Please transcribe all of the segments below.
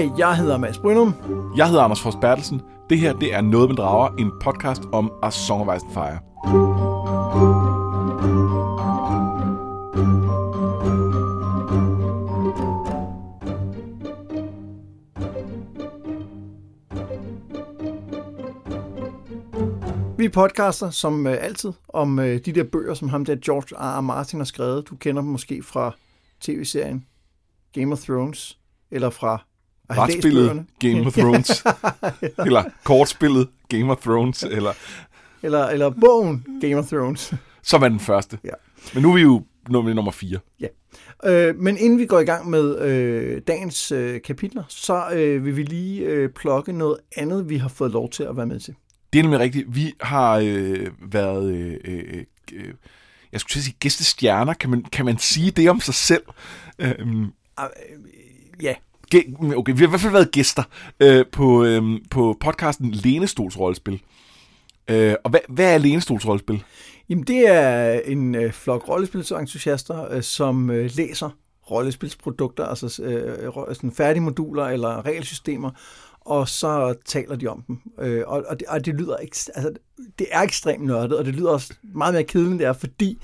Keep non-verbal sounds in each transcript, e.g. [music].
Hej, jeg hedder Mads Brynum. Jeg hedder Anders Frost Bertelsen. Det her, det er Noget med Drager, en podcast om A Song of Ice and Fire. Vi podcaster som øh, altid om øh, de der bøger, som ham der George R. R. Martin har skrevet. Du kender dem måske fra tv-serien Game of Thrones, eller fra bøgerne. Game of [laughs] Thrones. eller kortspillet Game of Thrones. Eller, Eller, eller bogen Game of Thrones. som er den første. Ja. Men nu er vi jo nummer, nummer 4. Øh, men inden vi går i gang med øh, dagens øh, kapitler, så øh, vil vi lige øh, plukke noget andet, vi har fået lov til at være med til. Det er nemlig rigtigt. Vi har øh, været... Øh, øh, øh, jeg skulle sige gæstestjerner. Kan man, kan man sige det om sig selv? Øhm, Ah, Ja, Ge- Okay, vi har i hvert fald været gæster øh, på, øh, på podcasten Lænestolsrollespil. Øh, og hvad, hvad er lænestolsrollespil? Jamen, det er en øh, flok rollespilsentusiaster, øh, som øh, læser rollespilsprodukter, altså øh, sådan færdige moduler eller regelsystemer, og så taler de om dem. Øh, og, og, det, og det lyder ikke, altså, det er ekstremt nørdet, og det lyder også meget mere kedeligt, end det er, fordi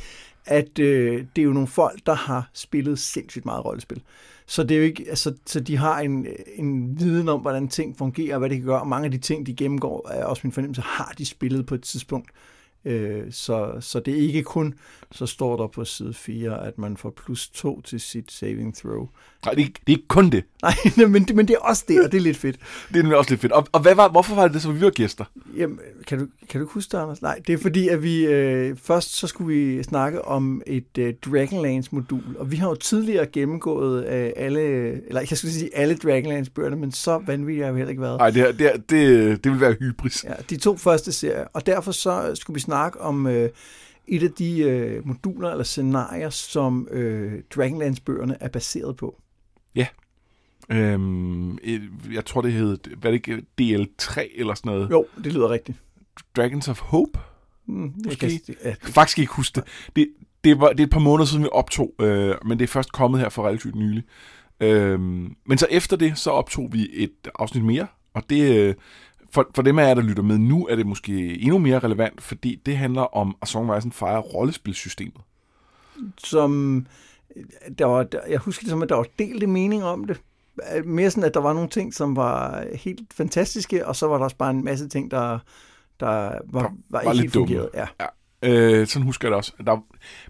at øh, det er jo nogle folk, der har spillet sindssygt meget rollespil. Så det er jo ikke, altså, så de har en, en viden om, hvordan ting fungerer, og hvad det kan gøre, og mange af de ting, de gennemgår, er også min fornemmelse, har de spillet på et tidspunkt. Øh, så, så det er ikke kun, så står der på side 4, at man får plus 2 til sit saving throw. Nej, det er, ikke- det er ikke kun det. [laughs] Nej, men, det- men det er også det, og det er lidt fedt. [laughs] Det er også lidt fedt. Og, og hvad var, hvorfor var det så, vi var gæster? Jamen, kan du, kan du huske det, Anders? Nej, det er fordi, at vi øh, først så skulle vi snakke om et øh, Dragonlance-modul, og vi har jo tidligere gennemgået øh, alle, eller jeg skulle sige alle Dragonlance-bøgerne, men så vanvittigt har vi heller ikke været. Nej, det, her- det, her- det, det vil være hybris. Ja, de to første serier. Og derfor så skulle vi snakke om øh, et af de øh, moduler eller scenarier, som øh, Dragonlance-bøgerne er baseret på. Øhm, et, jeg tror, det hed, hvad det ikke, DL3 eller sådan noget. Jo, det lyder rigtigt. Dragons of Hope? Mm, jeg kan, ja, Jeg kan faktisk ikke huske det. Det, det, var, det er et par måneder siden, vi optog, øh, men det er først kommet her for relativt nylig. Øhm, men så efter det, så optog vi et afsnit mere, og det, øh, for, for dem af jer, der lytter med nu, er det måske endnu mere relevant, fordi det handler om A Song and Fire rollespilsystemet. som der var, der, jeg husker ligesom, at der var delte mening om det. Mere sådan, at der var nogle ting, som var helt fantastiske, og så var der også bare en masse ting, der, der var, var, var ikke lidt helt dumme. fungeret. Ja. Øh, sådan husker jeg det også. Der,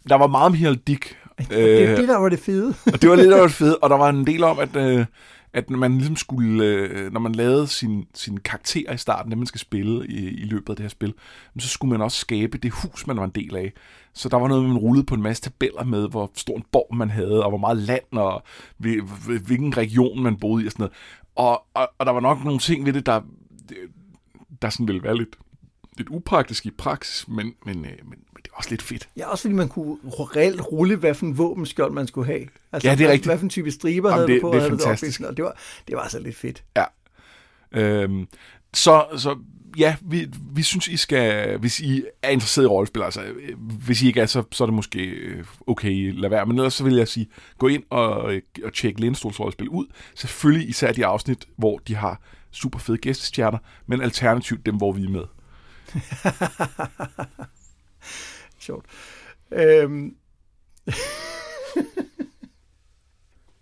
der var meget om Hiald Dick, Det er øh, det, der var det fede. og det var lidt af det fede, og der var en del om, at, øh, at man ligesom skulle, øh, når man lavede sin, sin karakter i starten, det man skal spille i, i løbet af det her spil, så skulle man også skabe det hus, man var en del af. Så der var noget, man rullede på en masse tabeller med, hvor stor en borg man havde, og hvor meget land, og hvilken region man boede i og sådan noget. Og, og, og der var nok nogle ting ved det, der, der sådan ville være lidt, lidt upraktisk i praksis, men, men, øh, men, også lidt fedt. Ja, også fordi man kunne reelt rulle, hvad for en våbenskjold man skulle have. Altså, Ja, det er hvad, rigtigt. Hvad for en type striber Jamen, havde det- du på? det er fantastisk. sådan noget. Det var, det var altså lidt fedt. Ja. Øhm, så, så ja, vi, vi synes, I skal, hvis I er interesseret i rollespil, altså øh, hvis I ikke er, så, så er det måske øh, okay, lad være. Men ellers så vil jeg sige, gå ind og, øh, og tjek Lænestols rollespil ud. Selvfølgelig især de afsnit, hvor de har super fede gæstestjerner, men alternativt dem, hvor vi er med. [laughs] Sjovt. Øhm.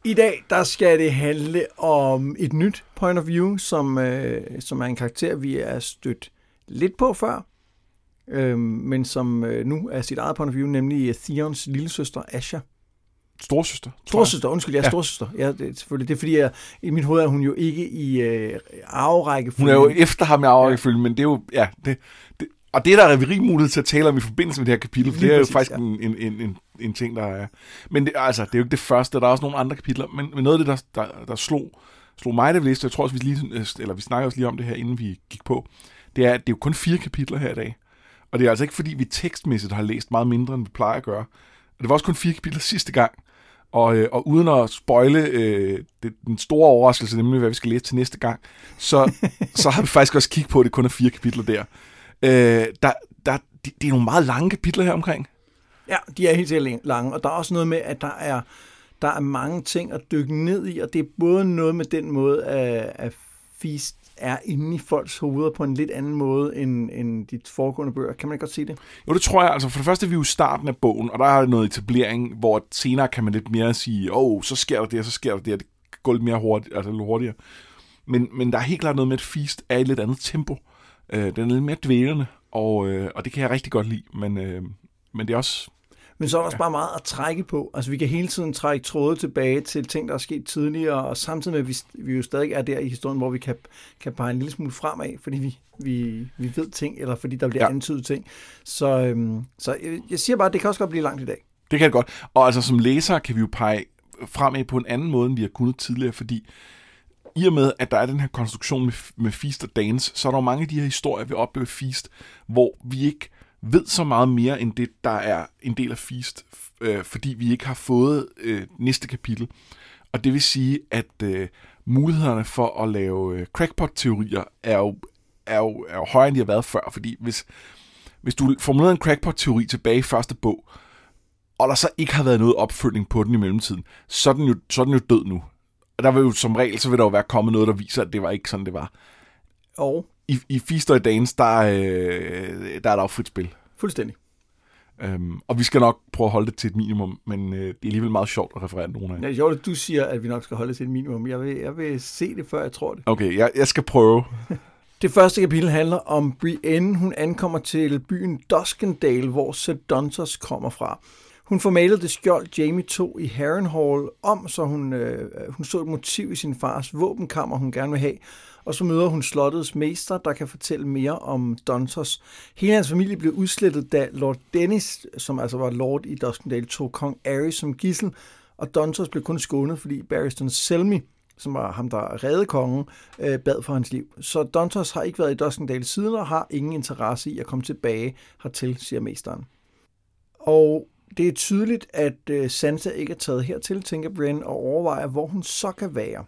I dag, der skal det handle om et nyt point of view, som, øh, som er en karakter, vi er stødt lidt på før, øhm, men som øh, nu er sit eget point of view, nemlig Theons lillesøster Asha. Storsøster. Storsøster, undskyld, jeg er Ja. storsøster. Ja, det, er selvfølgelig. Det er fordi, jeg, i mit hoved er hun jo ikke i øh, arverække. Hun er jo efter ham i afrækkefølge, men det er jo, ja, det, det, og det er der er rig mulighed til at tale om i forbindelse med det her kapitel, for Lige det er jo præcis, faktisk ja. en, en, en, en, en ting, der er... Men det, altså, det er jo ikke det første, der er også nogle andre kapitler, men, men noget af det, der, der, der slog, slog mig, da vi læste, jeg tror også, vi, lige, eller vi snakkede også lige om det her, inden vi gik på, det er, at det er jo kun fire kapitler her i dag. Og det er altså ikke, fordi vi tekstmæssigt har læst meget mindre, end vi plejer at gøre. Det var også kun fire kapitler sidste gang. Og, øh, og uden at spoile øh, det, den store overraskelse, nemlig hvad vi skal læse til næste gang, så, [laughs] så har vi faktisk også kigget på, at det kun er fire kapitler der. Øh, der, der det, det er nogle meget lange kapitler her omkring. Ja, de er helt sikkert lange, og der er også noget med, at der er, Der er mange ting at dykke ned i, og det er både noget med den måde, at, at Feast er inde i folks hoveder på en lidt anden måde end, end de foregående bøger. Kan man ikke godt sige det? Jo, det tror jeg. Altså for det første er vi jo i starten af bogen, og der er noget etablering, hvor senere kan man lidt mere sige, åh, oh, så sker der det, og så sker der det, det går lidt mere hurtigt, altså lidt hurtigere. Men, men der er helt klart noget med, at Feast er i et lidt andet tempo. Øh, den er lidt mere dvælende, og, øh, og det kan jeg rigtig godt lide, men, øh, men det er også men så er der også bare meget at trække på. Altså, vi kan hele tiden trække tråde tilbage til ting, der er sket tidligere, og samtidig med, at vi, vi jo stadig er der i historien, hvor vi kan, kan pege en lille smule fremad, fordi vi, vi, vi ved ting, eller fordi der bliver ja. antydet ting. Så, øhm, så jeg, jeg siger bare, at det kan også godt blive langt i dag. Det kan det godt. Og altså som læser kan vi jo pege fremad på en anden måde, end vi har kunnet tidligere, fordi i og med, at der er den her konstruktion med, med Feast og Dance, så er der jo mange af de her historier, vi oplever Feast, hvor vi ikke ved så meget mere end det, der er en del af Feast, øh, fordi vi ikke har fået øh, næste kapitel. Og det vil sige, at øh, mulighederne for at lave øh, crackpot-teorier er jo, er, jo, er jo højere, end de har været før. Fordi hvis, hvis du formulerede en crackpot-teori tilbage i første bog, og der så ikke har været noget opfølgning på den i mellemtiden, så er den jo, så er den jo død nu. Der vil jo som regel, så vil der jo være kommet noget, der viser, at det var ikke sådan, det var. Og i, i Feast og Dance, der, øh, der er der jo frit spil. Fuldstændig. Øhm, og vi skal nok prøve at holde det til et minimum, men øh, det er alligevel meget sjovt at referere nogle af Ja, jo, du siger, at vi nok skal holde det til et minimum. Jeg vil, jeg vil se det, før jeg tror det. Okay, jeg, jeg skal prøve. [laughs] det første kapitel handler om Brienne. Hun ankommer til byen Duskendale, hvor Dontos kommer fra. Hun får malet det skjold, Jamie tog i Harrenhal om, så hun, øh, hun så et motiv i sin fars våbenkammer, hun gerne vil have. Og så møder hun slottets mester, der kan fortælle mere om Dontos. Hele hans familie blev udslettet, da Lord Dennis, som altså var lord i Duskendale, tog kong Aerys som gissel, og Dontos blev kun skånet, fordi Barristan Selmy, som var ham, der redde kongen, øh, bad for hans liv. Så Dontos har ikke været i Duskendale siden, og har ingen interesse i at komme tilbage hertil, siger mesteren. Og det er tydeligt, at øh, Sansa ikke er taget hertil, tænker Brienne, og overvejer, hvor hun så kan være.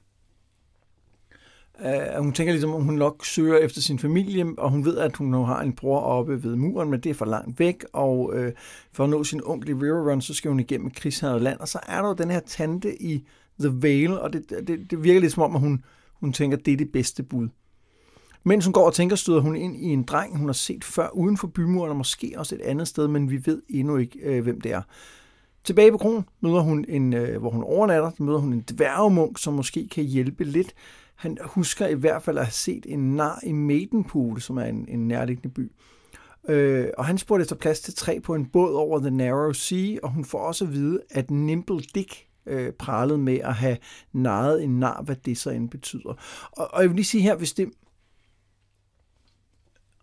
Uh, hun tænker ligesom, at hun nok søger efter sin familie, og hun ved, at hun nu har en bror oppe ved muren, men det er for langt væk, og uh, for at nå sin onkel i Riverrun, så skal hun igennem krigshavet land, og så er der jo den her tante i The Vale, og det, det, det virker lidt som om, at hun, hun tænker, at det er det bedste bud. Mens hun går og tænker, støder hun ind i en dreng, hun har set før uden for bymuren, og måske også et andet sted, men vi ved endnu ikke, øh, hvem det er. Tilbage på kronen møder hun en, øh, hvor hun overnatter, møder hun en dværgemunk, som måske kan hjælpe lidt. Han husker i hvert fald at have set en nar i Maidenpool, som er en, en nærliggende by. Øh, og han spurgte efter plads til tre på en båd over The Narrow Sea, og hun får også at vide, at Nimble Dick øh, pralede med at have naret en nar, hvad det så end betyder. Og, og jeg vil lige sige her, hvis det,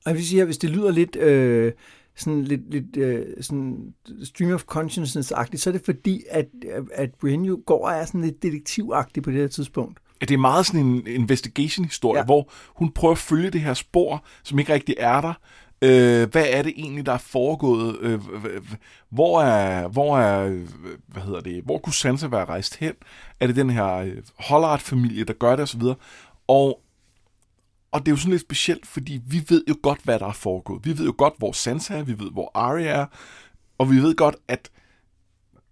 og jeg vil sige, at hvis det lyder lidt... Øh, sådan lidt, lidt øh, sådan stream of consciousness-agtigt, så er det fordi, at, at Brienne jo går og er sådan lidt detektivagtig på det her tidspunkt. Ja, det er meget sådan en investigation-historie, ja. hvor hun prøver at følge det her spor, som ikke rigtig er der. Øh, hvad er det egentlig, der er foregået? Øh, hvor er, hvor er, hvad hedder det, hvor kunne Sansa være rejst hen? Er det den her øh, Hollart-familie, der gør det osv.? Og og det er jo sådan lidt specielt, fordi vi ved jo godt, hvad der er foregået. Vi ved jo godt, hvor Sansa er, vi ved, hvor Arya er, og vi ved godt, at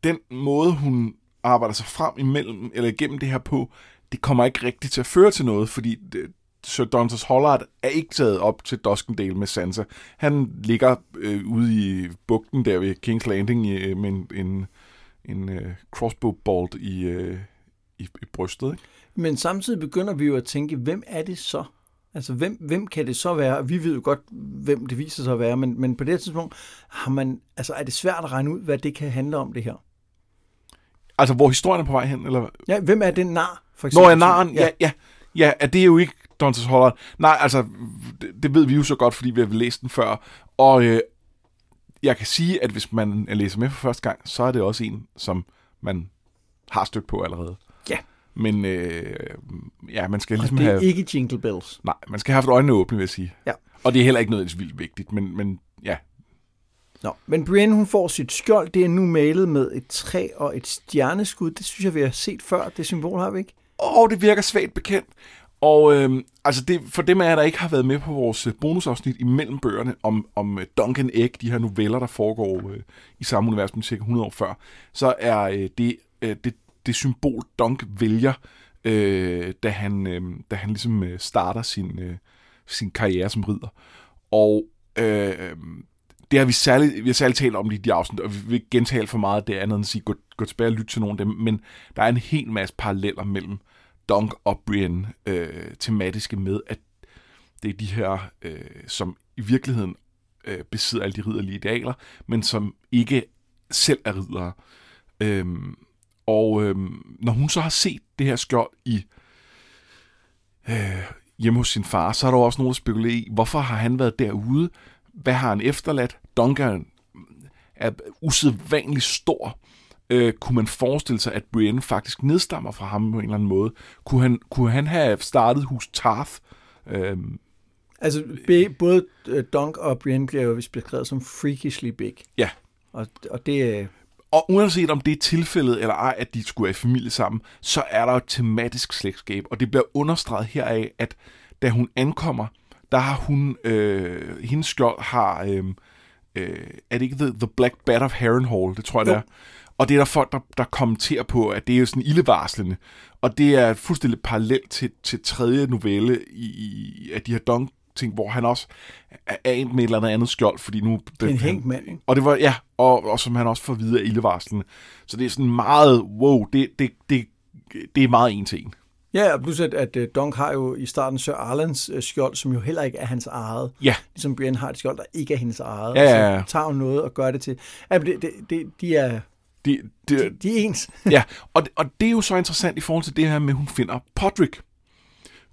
den måde, hun arbejder sig frem imellem, eller igennem det her på, det kommer ikke rigtigt til at føre til noget, fordi det, Sir Dontos Hollard er ikke taget op til Duskendale med Sansa. Han ligger øh, ude i bugten der ved King's Landing øh, med en, en, en øh, crossbow bolt i, øh, i, i brystet. Ikke? Men samtidig begynder vi jo at tænke, hvem er det så, Altså, hvem, hvem kan det så være? Vi ved jo godt, hvem det viser sig at være, men, men på det tidspunkt har man, altså, er det svært at regne ud, hvad det kan handle om, det her. Altså, hvor historien er på vej hen? Eller? Ja, hvem er den nar, for eksempel? Når er naren? Ja, ja. Ja, er det jo ikke Dontes Hollard. Nej, altså, det, det ved vi jo så godt, fordi vi har læst den før. Og øh, jeg kan sige, at hvis man læser med for første gang, så er det også en, som man har stødt på allerede. Ja. Men øh, ja, man skal ligesom have... det er have... ikke Jingle Bells. Nej, man skal have haft øjnene åbne, vil jeg sige. Ja. Og det er heller ikke noget vildt vigtigt, men, men ja. Nå, men Brienne, hun får sit skjold. Det er nu malet med et træ og et stjerneskud. Det synes jeg, vi har set før. Det symbol har vi ikke? Åh, oh, det virker svagt bekendt. Og øh, altså det, for dem af jer, der ikke har været med på vores øh, bonusafsnit imellem bøgerne om, om øh, Duncan Egg, de her noveller, der foregår øh, i samme univers, men cirka 100 år før, så er øh, det, øh, det det symbol, Dunk vælger, øh, da, han, øh, da han ligesom øh, starter sin, øh, sin karriere som ridder. Og øh, det har vi særligt, vi har særligt talt om i de afsnit, og vi vil gentale for meget det andet end at sige, gå, gå tilbage og lyt til nogle af dem, men der er en hel masse paralleller mellem Dunk og Brienne øh, tematiske med, at det er de her, øh, som i virkeligheden øh, besidder alle de ridderlige idealer, men som ikke selv er riddere. Øhm, og øhm, når hun så har set det her skjold i øh, hjemme hos sin far, så er der også nogen, der spekulerer i, hvorfor har han været derude? Hvad har han efterladt? Duncan er usædvanligt stor. Øh, kunne man forestille sig, at Brienne faktisk nedstammer fra ham på en eller anden måde? Kunne han, kunne han have startet hus Tarth? Øh, Altså, be, både øh, Dunk og Brienne bliver jo beskrevet som freakishly big. Ja. Og, og det øh, Og uanset om det er tilfældet eller ej, at de skulle være i familie sammen, så er der et tematisk slægtskab, og det bliver understreget heraf, at da hun ankommer, der har hun, øh, hendes skjold har, øh, øh, er det ikke The, the Black Bat of Harrenhal, det tror jeg Jo. det er. Og det er der folk, der, der kommenterer på, at det er jo sådan ildevarslende. Og det er fuldstændig parallelt til, til tredje novelle i, i af de her dong ting, hvor han også er endt med et eller andet skjold, fordi nu... det er en hængt mand, ikke? Og det var, ja, og, og som han også får videre af ildevarslende. Så det er sådan meget, wow, det, det, det, det er meget en til en. Ja, og plus at, at øh, Dunk har jo i starten Sir Arlands øh, skjold, som jo heller ikke er hans eget. Ja, Ligesom Brienne har et skjold, der ikke er hendes eget. Ja, ja, ja. Så tager hun noget og gør det til... Ja, men det, det, det, de, er, det, det, de, de er ens. ja. Og, og det er jo så interessant i forhold til det her med, at hun finder Podrick.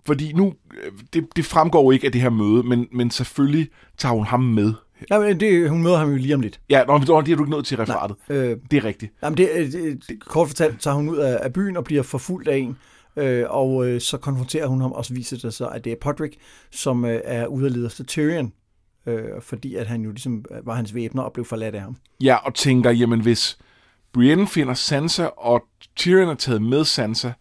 Fordi nu, øh, det, det fremgår jo ikke af det her møde, men, men selvfølgelig tager hun ham med. Ja, men det, hun møder ham jo lige om lidt. Ja, nå, det har du ikke nået til referatet. Øh, Det er rigtigt. Jamen det, øh, det, det, kort fortalt tager hun ud af, af byen og bliver forfulgt af en, øh, og øh, så konfronterer hun ham, og så viser det sig, at det er Podrick, som øh, er ude at lede efter Tyrion, øh, fordi at han jo ligesom øh, var hans væbner og blev forladt af ham. Ja, og tænker, jamen hvis Brienne finder Sansa, og Tyrion er taget med Sansa,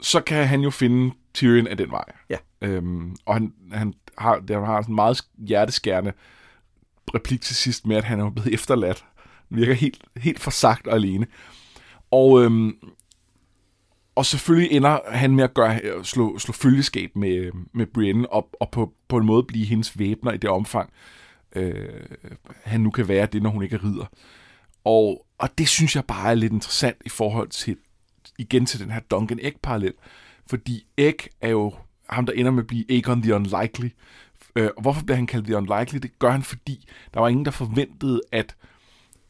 så kan han jo finde Tyrion af den vej. Ja. Øhm, og han, han har, der har sådan en meget hjerteskærende replik til sidst med, at han er blevet efterladt. Han virker helt, helt forsagt og alene. Og, øhm, og selvfølgelig ender han med at gøre, slå, slå følgeskab med, med Brienne, og, og på, på en måde blive hendes væbner i det omfang, øh, han nu kan være det, når hun ikke er ridder. Og, og det synes jeg bare er lidt interessant i forhold til, igen til den her Duncan Egg-parallel. Fordi Egg er jo ham, der ender med at blive Aegon the Unlikely. Øh, og hvorfor bliver han kaldt The Unlikely? Det gør han, fordi der var ingen, der forventede, at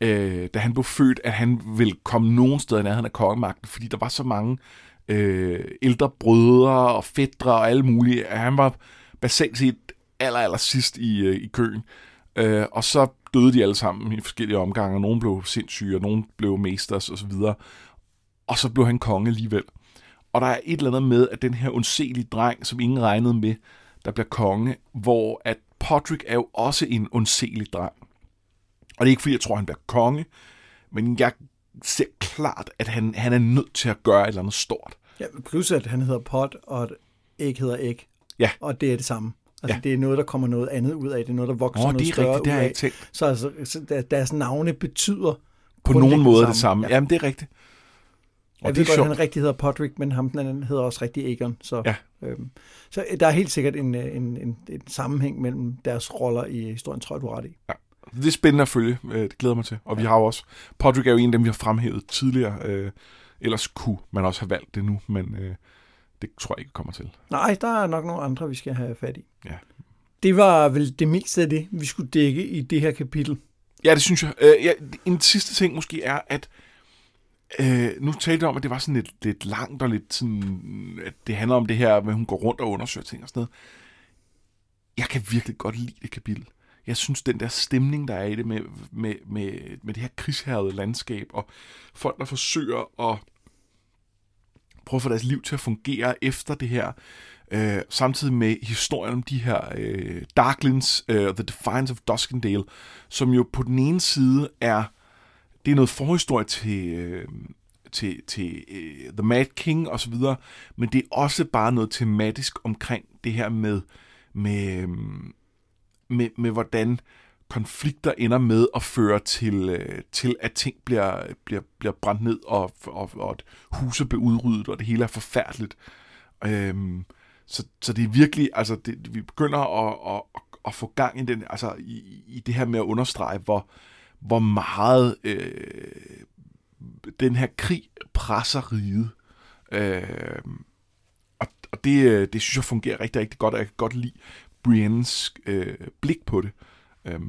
øh, da han blev født, at han ville komme nogen steder i nærheden af kongemagten, fordi der var så mange øh, ældre brødre og fædre og alle mulige. at Han var basalt set aller, aller sidst i, øh, i køen. Øh, og så døde de alle sammen i forskellige omgange, og nogen blev sindssyge, og nogen blev masters osv. Og så blev han konge alligevel. Og der er et eller andet med, at den her ondselige dreng, som ingen regnede med, der bliver konge, hvor at Podrick er jo også en ondselig dreng. Og det er ikke fordi, jeg tror, han bliver konge, men jeg ser klart, at han, han er nødt til at gøre et eller andet stort. Ja, plus at han hedder Pod, og æg hedder æg. Ja. Og det er det samme. Altså, Ja. det er noget, der kommer noget andet ud af. Det er noget, der vokser Åh, noget det er større rigtigt, det ud har jeg af. ikke tænkt. Så, altså, så der, deres navne betyder På nogen måde det samme. Ja. Jamen, det er rigtigt. Og Jeg det ved godt, at han rigtig hedder Podrick, men ham den anden hedder også rigtig Aegon. Så, Ja. øhm, så der er helt sikkert en, øh, en, en, en sammenhæng mellem deres roller i historien, tror jeg, du ret i. Det er spændende at følge. Øh, Det glæder mig til. Og vi har jo også... Podrick er jo en af dem, vi har fremhævet tidligere. Øh, Ellers kunne man også have valgt det nu, men øh, det tror jeg ikke kommer til. Nej, der er nok nogle andre, vi skal have fat i. Ja. Det var vel det meste af det, vi skulle dække i det her kapitel. Ja, det synes jeg. Øh, ja, en sidste ting måske er, at øh, nu talte jeg om, at det var sådan lidt, lidt langt og lidt sådan, at det handler om det her, med at hun går rundt og undersøger ting og sådan noget. Jeg kan virkelig godt lide det kapitel. Jeg synes, den der stemning, der er i det med, med, med, med det her krigshærede landskab, og folk, der forsøger at prøve at få deres liv til at fungere efter det her, øh, samtidig med historien om de her øh, Darklings, øh, The Defiance of Duskendale, som jo på den ene side er, det er noget forhistorie til, øh, til, til øh, The Mad King og så videre, men det er også bare noget tematisk omkring det her med, med, øh, med, med hvordan konflikter ender med at føre til, øh, til at ting bliver, bliver, bliver brændt ned, og, og, og at huse bliver udryddet, og det hele er forfærdeligt. Øhm, så, så det er virkelig, altså det, vi begynder at, at, at få gang i, den, altså i, i det her med at understrege, hvor, hvor meget øh, den her krig presser riget. Øh, og og det, øh, det synes jeg fungerer rigtig, rigtig godt, og jeg kan godt lide Briennes øh, blik på det. Øh,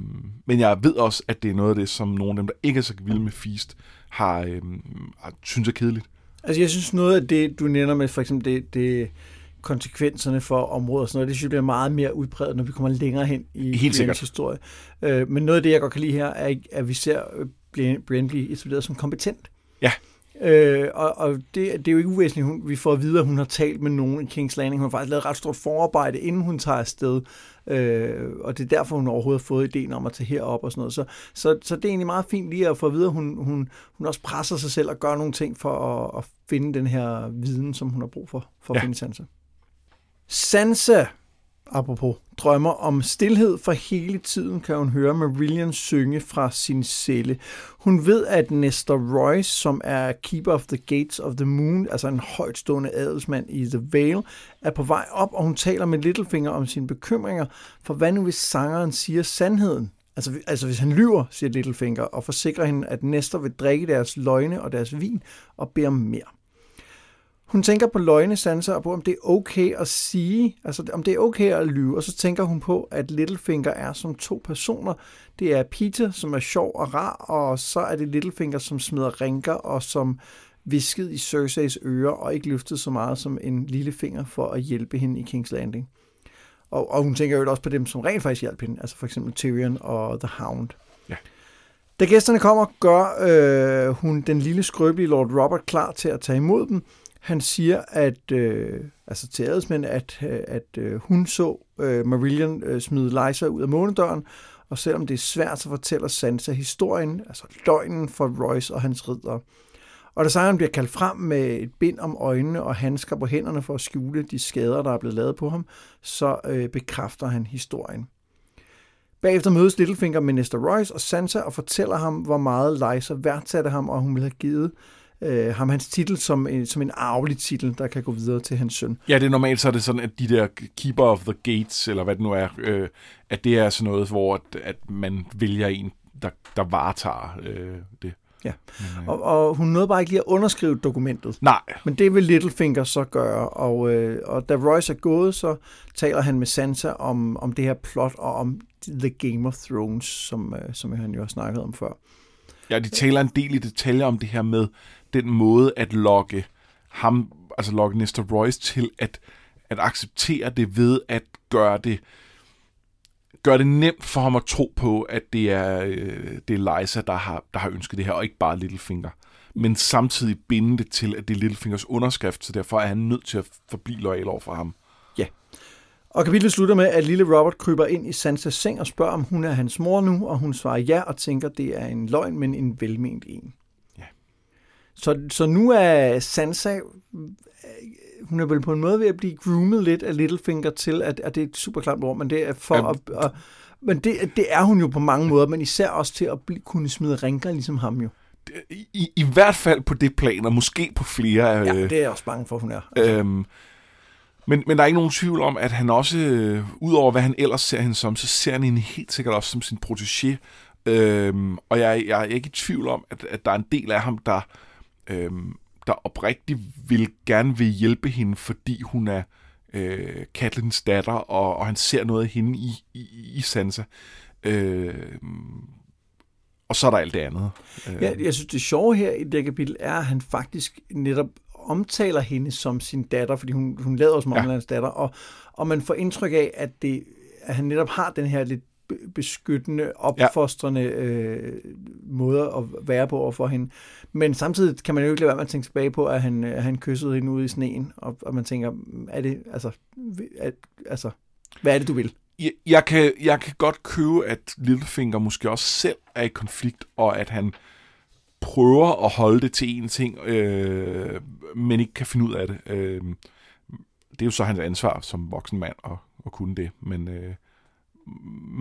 men jeg ved også, at det er noget af det, som nogle af dem, der ikke er så vilde med Feast, har, øh, har synes er kedeligt. Altså jeg synes noget af det, du nævner med for eksempel det, det konsekvenserne for området og sådan noget, det synes jeg bliver meget mere udbredt, når vi kommer længere hen i Helt sikkert. historie. Øh, men noget af det, jeg godt kan lide her, er, at vi ser Brienne blive etableret som kompetent. Ja. Øh, og og det, det er jo ikke uvæsentligt, hun, vi får at vide, at hun har talt med nogen i King's Landing. Hun har faktisk lavet ret stort forarbejde, inden hun tager afsted. Øh, og det er derfor, hun overhovedet har fået ideen om at tage herop og sådan noget. Så, så, så det er egentlig meget fint lige at få at vide, at hun, hun, hun også presser sig selv og gør nogle ting for at, at finde den her viden, som hun har brug for, for at Ja. finde Sansa. Sansa, apropos, drømmer om stillhed for hele tiden, kan hun høre Marillion synge fra sin celle. Hun ved, at Nestor Royce, som er Keeper of the Gates of the Moon, altså en højtstående adelsmand i The Vale, er på vej op, og hun taler med Littlefinger om sine bekymringer, for hvad nu hvis sangeren siger sandheden? Altså, altså hvis han lyver, siger Littlefinger, og forsikrer hende, at Nestor vil drikke deres løgne og deres vin og beder om mere. Hun tænker på løgne, Sansa, og på, om det er okay at sige, altså om det er okay at lyve, og så tænker hun på, at Littlefinger er som to personer. Det er Peter, som er sjov og rar, og så er det Littlefinger, som smider rinker, og som viskede i Cerseis ører, og ikke løftede så meget som en lille finger for at hjælpe hende i King's Landing. Og, og hun tænker jo også på dem, som rent faktisk hjalp hende, altså for eksempel Tyrion og The Hound. Ja. Da gæsterne kommer, gør øh, hun den lille skrøbelige Lord Robert klar til at tage imod dem. Han siger, at øh, altså til adelsmænd, at, øh, at øh, hun så øh, Marillion øh, smide Liza ud af månedøren, og selvom det er svært, så fortæller Sansa historien, altså løgnen for Royce og hans ridder. Og da sejren bliver kaldt frem med et bind om øjnene og handsker på hænderne for at skjule de skader, der er blevet lavet på ham, så øh, bekræfter han historien. Bagefter mødes Littlefinger med Nestor Royce og Sansa og fortæller ham, hvor meget Liza værdsatte ham, og hun ville have givet øh, ham hans titel som en, som en arvelig titel, der kan gå videre til hans søn. Ja, det er normalt så er det sådan, at de der Keeper of the Gates, eller hvad det nu er, øh, at det er sådan noget, hvor at, at man vælger en, der, der varetager øh, det. Ja. Øh, Og, og hun nåede bare ikke lige at underskrive dokumentet. nej, Men det vil Littlefinger så gøre, og, øh, og da Royce er gået, så taler han med Sansa om, om det her plot og om The Game of Thrones, som, øh, som han jo har snakket om før. Ja, de taler en del i detaljer om det her med den måde at lokke ham, altså lokke Nestor Royce til at, at acceptere det ved at gøre det gør det nemt for ham at tro på, at det er, øh, det er Liza, der har, der har ønsket det her, og ikke bare Littlefinger. Men samtidig binde det til, at det er Littlefingers underskrift, så derfor er han nødt til at forblive lojal over for ham. Ja. Og kapitlet slutter med, at lille Robert kryber ind i Sansas seng og spørger, om hun er hans mor nu, og hun svarer ja og tænker, det er en løgn, men en velment en. Så, så nu er Sansa, øh, hun er vel på en måde ved at blive groomet lidt af Littlefinger til, at, at det er et super klamt ord, men det er for Ja. at, at men det, det er hun jo på mange måder, men især også til at blive, kunne smide rinker ligesom ham jo. I, i, hvert fald på det plan, og måske på flere. Ja, øh, det er jeg også bange for, hun er. Øhm, men, men der er ikke nogen tvivl om, at han også, øh, udover hvad han ellers ser hende som, så ser han hende helt sikkert også som sin protégé. Øhm, og jeg, jeg er ikke i tvivl om, at, at der er en del af ham, der, øhm, der oprigtigt vil gerne vil hjælpe hende, fordi hun er øh, Katlins datter, og, og han ser noget af hende i, i, i Sansa. Øhm, og så er der alt det andet. Øh, Ja, jeg synes, det sjove her i det kapitel er, at han faktisk netop omtaler hende som sin datter, fordi hun, hun lader som om Ja. hans datter, og, og man får indtryk af, at, det, at han netop har den her lidt beskyttende, opfostrende øh, måde at være på overfor hende. Men samtidig kan man jo ikke lade være med at tænke tilbage på, at han, at han kyssede hende ude i sneen, og, og man tænker, er det, altså, at, altså, hvad er det, du vil? jeg, jeg, kan, jeg kan godt købe, at Littlefinger måske også selv er i konflikt, og at han prøver at holde det til en ting, øh, men ikke kan finde ud af det. Øh, det er jo så hans ansvar som voksen mand at, at kunne det, men, øh,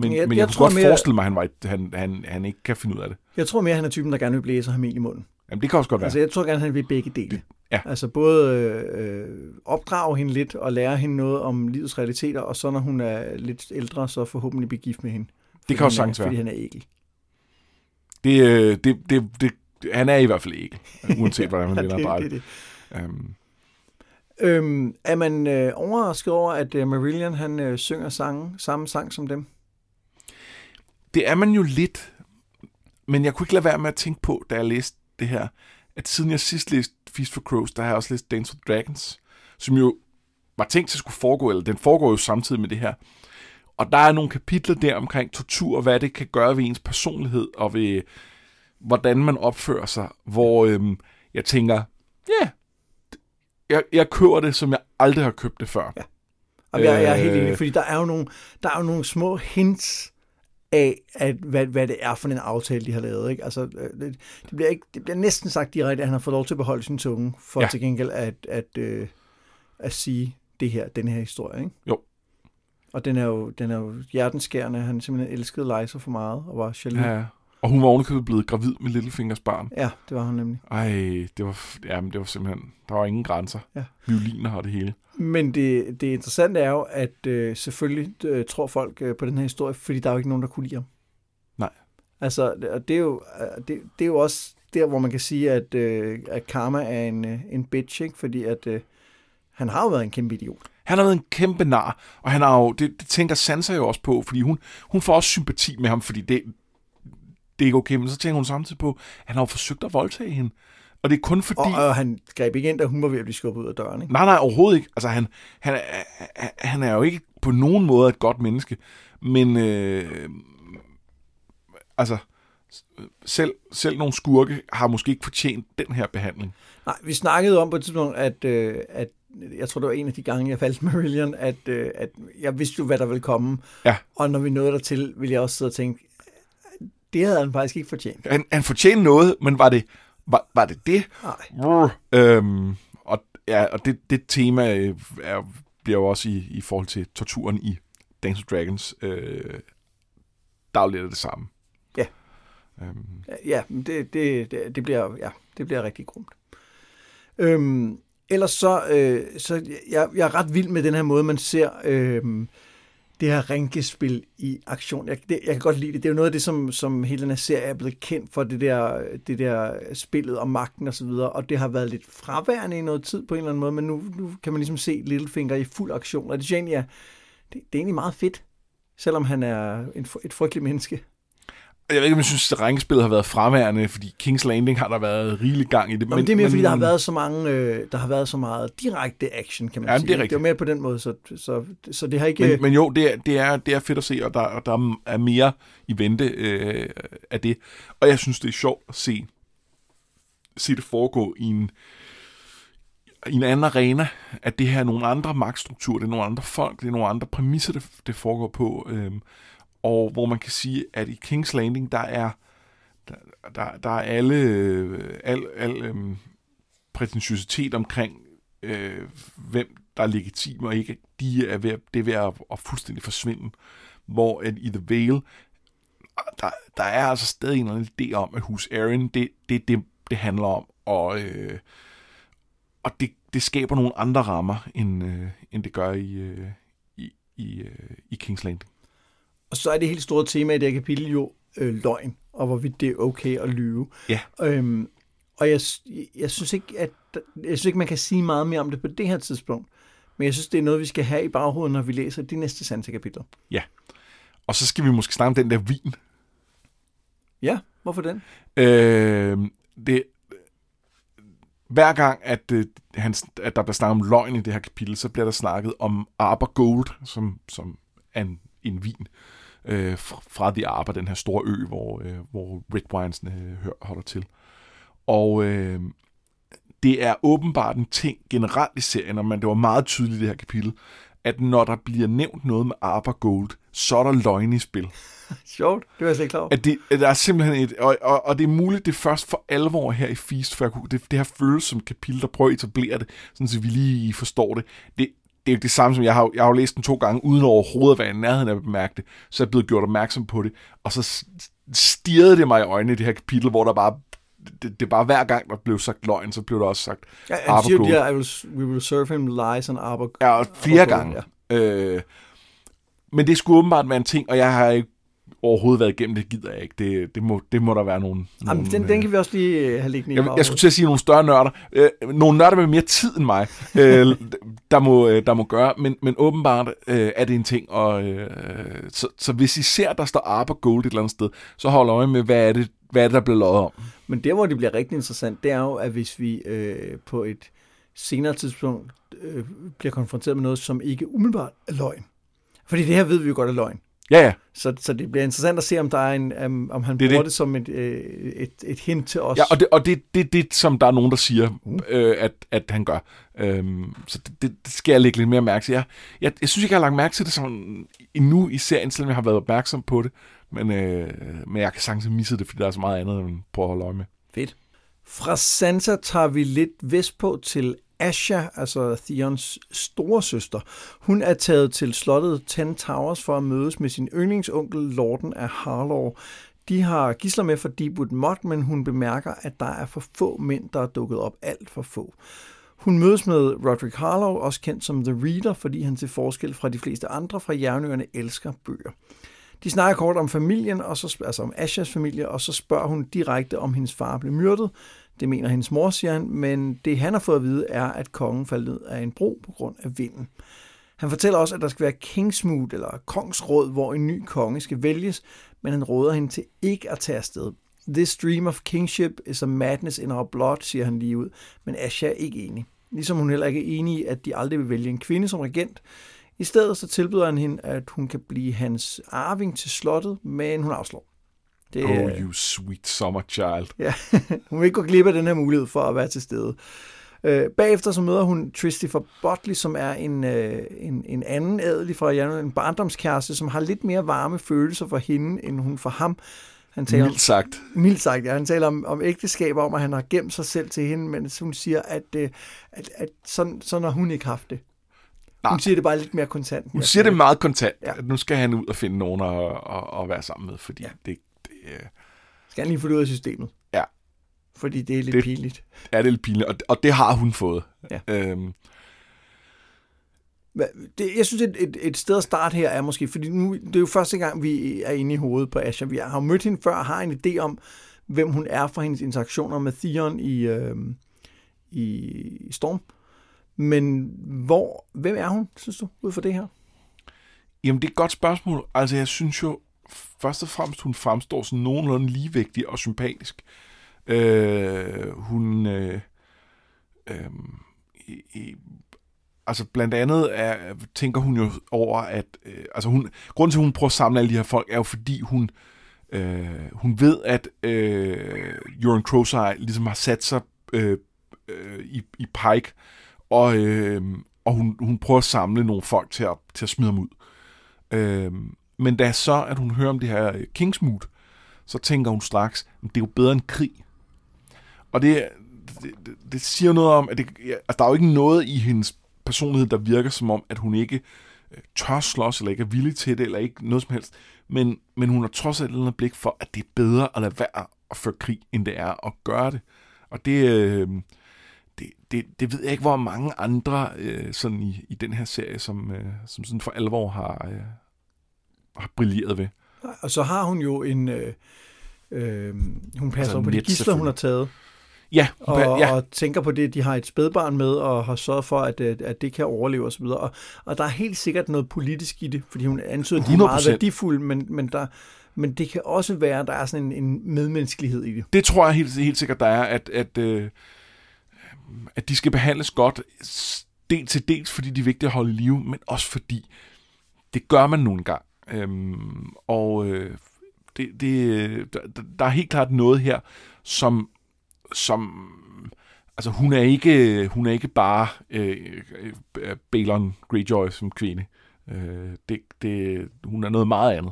Men Jeg- men jeg jeg, tror kunne godt mere- forestille mig, at han, var, han, han, han ikke kan finde ud af det. Jeg tror mere, han er typen, der gerne vil blæse ham i munden. Jamen, det kan også godt være. Altså, jeg tror gerne, han vil begge dele. ja. Altså både øh, opdrage hende lidt og lære hende noget om livets realiteter, og så når hun er lidt ældre, så forhåbentlig blive gift med hende. Fordi kan også sagtens være. Fordi han er ægel. Det, øh, det, det, det, han er i hvert fald ikke, uanset hvordan man [laughs] Ja, vender det, det, det. det. Øhm, er man øh, overrasket over, at øh, Marillion han øh, synger sange, samme sang som dem? det er man jo lidt, men jeg kunne ikke lade være med at tænke på, da jeg læste det her, at siden jeg sidst læste Feast for Crows, der har jeg også læst Dance with Dragons, som jo var tænkt til at skulle foregå, eller den foregår jo samtidig med det her. Og der er nogle kapitler der omkring tortur, og hvad det kan gøre ved ens personlighed, og ved øh, hvordan man opfører sig, hvor øhm, jeg tænker, ja, yeah, jeg, jeg køber det, som jeg aldrig har købt det før. Ja. Og jeg, jeg er helt Øh. enig, fordi der er jo nogle, der er jo nogle små hints af, at, hvad, hvad det er for en aftale, de har lavet. Ikke? Altså, øh, det, det, bliver ikke, det bliver næsten sagt direkte, at han har fået lov til at beholde sin tunge, for ja. Til gengæld at, at, øh, at sige det her, den her historie. Ikke? Jo. Og den er jo, den er jo hjertenskærende. Han simpelthen elskede Liza for meget og var jaloux. Ja. Ja. Og hun var ovenikøbet blevet gravid med Littlefingers barn. ja, det var hun nemlig. Ej, det var, jamen, det var simpelthen, der var ingen grænser. Ja. Violiner og det hele. Men det, det interessante er jo, at øh, selvfølgelig øh, tror folk øh, på den her historie, fordi der er jo ikke nogen, der kunne lide ham. Nej. Altså, og det er jo, øh, det, det er jo også der, hvor man kan sige, at, øh, at Karma er en, øh, en bitch, ikke? fordi at, øh, han har jo været en kæmpe idiot. Han har været en kæmpe nar, og han har jo, det, det tænker Sansa jo også på, fordi hun, hun får også sympati med ham, fordi det, det er ikke okay, men så tænker hun samtidig på, at han har jo forsøgt at voldtage hende. Og det er kun fordi... Og, og han greb ikke ind, da hun var ved at blive skubbet ud af døren. Ikke? Nej, nej, overhovedet ikke. Altså, han, han, er- han er jo ikke på nogen måde et godt menneske, men øh, altså, selv, selv nogle skurke har måske ikke fortjent den her behandling. Nej, vi snakkede om på et tidspunkt, at, øh, at jeg tror, det var en af de gange, jeg faldt med Marillion, at, øh, at jeg vidste jo, hvad der ville komme. Ja. Og når vi nåede dertil, ville jeg også sidde og tænke, det havde han faktisk ikke fortjent. Han, han fortjente noget, men var det var, var det? det? Nej. Øhm, og ja, og det, det tema øh, er, bliver jo også i, i forhold til torturen i Dance of Dragons. Øh, der er det samme. Ja. Øhm, Ja, det, det, det, det, bliver, ja, det bliver rigtig grumt. Øhm, ellers så, øh, så jeg, jeg er ret vild med den her måde, man ser øh, det her rænkespil i aktion. Jeg, det, jeg kan godt lide det. Det er jo noget af det, som, som hele den her serie er blevet kendt for, det der, det der spillet om magten og så videre, og det har været lidt fraværende i noget tid på en eller anden måde, men nu, nu kan man ligesom se Littlefinger i fuld aktion, og det synes jeg egentlig er, det, det er egentlig meget fedt, selvom han er en, et frygteligt menneske jeg ved ikke, om jeg synes, at rænkespillet har været fraværende, fordi King's Landing har der været rigelig gang i det. Men, men det er mere, fordi der har været så mange, øh, der har været så meget direkte action, kan man Ja, sige. det er Det er mere på den måde, så, så, så det har ikke... Men, men jo, det er, det, er, det er fedt at se, og der, og der er mere i vente øh, af det. Og jeg synes, det er sjovt at se, se det foregå i en, i en anden arena, at det her er nogle andre magtstrukturer, det er nogle andre folk, det er nogle andre præmisser, det, det foregår på. Øh, og hvor man kan sige, at i King's Landing, der er der, der, der er alle øh, al, al øhm, prætentiøsitet omkring øh, hvem der er legitim og ikke, de er ved, det er ved at, at fuldstændig forsvinde. Hvor at i The Vale, der, der er altså stadig en eller anden idé om, at hus Aaron, det det, det, det handler om. Og, øh, og det, det skaber nogle andre rammer, end, øh, end det gør i, øh, i, i, øh, i King's Landing. Og så er det helt store tema i det her kapitel jo øh, løgn, og hvorvidt det er okay at lyve. Ja. Øhm, og jeg, jeg synes ikke, at jeg synes ikke, man kan sige meget mere om det på det her tidspunkt. Men jeg synes, det er noget, vi skal have i baghovedet, når vi læser de næste Sansa-kapitler. Og så skal vi måske snakke om den der vin. Ja, hvorfor den? Øh, det, hver gang, at, øh, han, at der bliver snakket om løgn i det her kapitel, så bliver der snakket om Arbor Gold, som, som er en, en vin øh, fra, fra The Arbor, den her store ø, hvor, øh, hvor Red Wines øh, holder til. Og øh, det er åbenbart en ting generelt i serien, og man, det var meget tydeligt i det her kapitel, at når der bliver nævnt noget med Arbor Gold, så er der løgn i spil. [laughs] Sjovt, det var jeg slet ikke klar over. At det, at der er simpelthen et, og, og, og det er muligt, det er først for alvor her i Feast, for jeg kunne, det, det her føles som kapitel, der prøver at etablere det, sådan så vi lige forstår det. Det, det er jo det samme som, jeg har, jeg har jo læst den to gange, uden overhovedet at være i nærheden af at bemærke det, så er jeg blevet gjort opmærksom på det, og så stirrede det mig i øjnene i det her kapitel, hvor der bare det, det er bare hver gang, der blev sagt løgn, så blev der også sagt ja, Arbor Gold. Ja, I will, we will serve him lies on Arbor Ja, og flere Arbor gange. Ja. Øh, men det skulle åbenbart være en ting, og jeg har ikke overhovedet været igennem det, gider jeg ikke. Det, det, må, det må der være nogen... Jamen, nogen den, den kan vi også lige øh, have liggende i jeg, jeg skulle til at sige nogle større nørder. Øh, nogle nørder med mere tid end mig, øh, der, må, øh, der må gøre, men, men åbenbart øh, er det en ting. Og, øh, så, så hvis I ser, der står Arbor Gold et eller andet sted, så hold øje med, hvad er det, hvad er det der bliver lovet om. Men der, hvor det bliver rigtig interessant, det er jo, at hvis vi øh, på et senere tidspunkt øh, bliver konfronteret med noget, som ikke umiddelbart er løgn. Fordi det her ved vi jo godt er løgn. Ja, ja. Så, så det bliver interessant at se, om der er en, um, om han det bruger det. det som et, øh, et, et hint til os. Ja, og det og det, det, det, som der er nogen, der siger, uh. øh, at, at han gør. Øhm, så det, det, det skal jeg lægge lidt mere mærke til. Jeg, jeg, jeg synes ikke, jeg har lagt mærke til det sådan endnu i serien, selvom jeg har været opmærksom på det. Men, øh, men jeg kan sagtens misse det, fordi der er så meget andet, end på at holde øje med. Fedt. Fra Santa tager vi lidt vestpå til Asha, altså Theons store søster. Hun er taget til slottet Ten Towers for at mødes med sin yndlingsonkel, Lorden af Harlow. De har gisler med for Deepwood Mott, men hun bemærker, at der er for få mænd, der er dukket op alt for få. Hun mødes med Roderick Harlow, også kendt som The Reader, fordi han til forskel fra de fleste andre fra Jernøerne elsker bøger. De snakker kort om familien, og så, altså om Ashas familie, og så spørger hun direkte, om hendes far blev myrdet. Det mener hendes mor, siger han, men det han har fået at vide er, at kongen faldt ned af en bro på grund af vinden. Han fortæller også, at der skal være kingsmood eller kongsråd, hvor en ny konge skal vælges, men han råder hende til ikke at tage afsted. This dream of kingship is a madness in our blood, siger han lige ud, men Asha er ikke enig. Ligesom hun heller ikke er enig i, at de aldrig vil vælge en kvinde som regent. I stedet så tilbyder han hende, at hun kan blive hans arving til slottet, men hun afslår. Det, oh, you sweet summer child. Ja, [laughs] hun vil ikke gå glip af den her mulighed for at være til stede. Øh, bagefter så møder hun Tristifer Botley, som er en, øh, en, en anden adelig fra Januar, en barndomskæreste, som har lidt mere varme følelser for hende, end hun for ham. Han taler mildt sagt. Om, mildt sagt, ja. Han taler om, om ægteskab, om at han har gemt sig selv til hende, men hun siger, at, øh, at, at sådan, sådan har hun ikke haft det. Nej. Hun siger det bare lidt mere kontant. Hun siger det meget kontant, ja. at nu skal han ud og finde nogen at, at, at være sammen med, fordi ja. det, det... Skal han lige få det ud af systemet? Ja. Fordi det er lidt det, pinligt. Ja, det er lidt pinligt, og, og det har hun fået. Ja. Øhm. Det, jeg synes, et, et, et sted at starte her er måske, fordi nu, det er jo første gang, vi er inde i hovedet på Asha. Vi har mødt hende før og har en idé om, hvem hun er fra hendes interaktioner med Theon i, øh, i Storm. Men hvor, hvem er hun, synes du, ud for det her? Jamen, det er et godt spørgsmål. Altså, jeg synes jo, først og fremmest, hun fremstår sådan nogenlunde ligevægtig og sympatisk. Øh, hun... Øh, øh, i, i, altså blandt andet er, tænker hun jo over, at øh, altså hun, grunden til, at hun prøver at samle alle de her folk, er jo fordi hun, øh, hun ved, at øh, Euron Crowseye ligesom har sat sig øh, øh, i, i Pike, og, øh, og hun, hun prøver at samle nogle folk til at, til at smide dem ud. Øh, men da så, at hun hører om det her øh, Kingsmood, så tænker hun straks, at det er jo bedre end krig. Og det, det, det, siger noget om, at det, altså, der er jo ikke noget i hendes personlighed, der virker som om, at hun ikke øh, tør slås, eller ikke er villig til det, eller ikke noget som helst. Men, men hun har trods alt et blik for, at det er bedre at lade være at føre krig, end det er at gøre det. Og det, øh, det, det, det ved jeg ikke, hvor mange andre øh, sådan i, i den her serie, som, øh, som sådan for alvor har, øh, har brilleret ved. Og så har hun jo en... Øh, øh, hun passer altså, på de gisler, hun har taget. Ja, og, ja. og tænker på det, de har et spædbarn med, og har sørget for, at, at det kan overleve osv. Og, og der er helt sikkert noget politisk i det, fordi hun antyder, at de er meget værdifulde, men, men, der, men det kan også være, at der er sådan en, en medmenneskelighed i det. Det tror jeg helt, helt sikkert, der er, at, at, øh, at de skal behandles godt, dels til dels, fordi de er vigtige at holde i live, men også fordi det gør man nogle gange. Øhm, og øh, det, det, der, der er helt klart noget her, som, som altså hun er ikke, hun er ikke bare øh, øh, Balon Greyjoy som kvinde. Øh, det, det, hun er noget meget andet.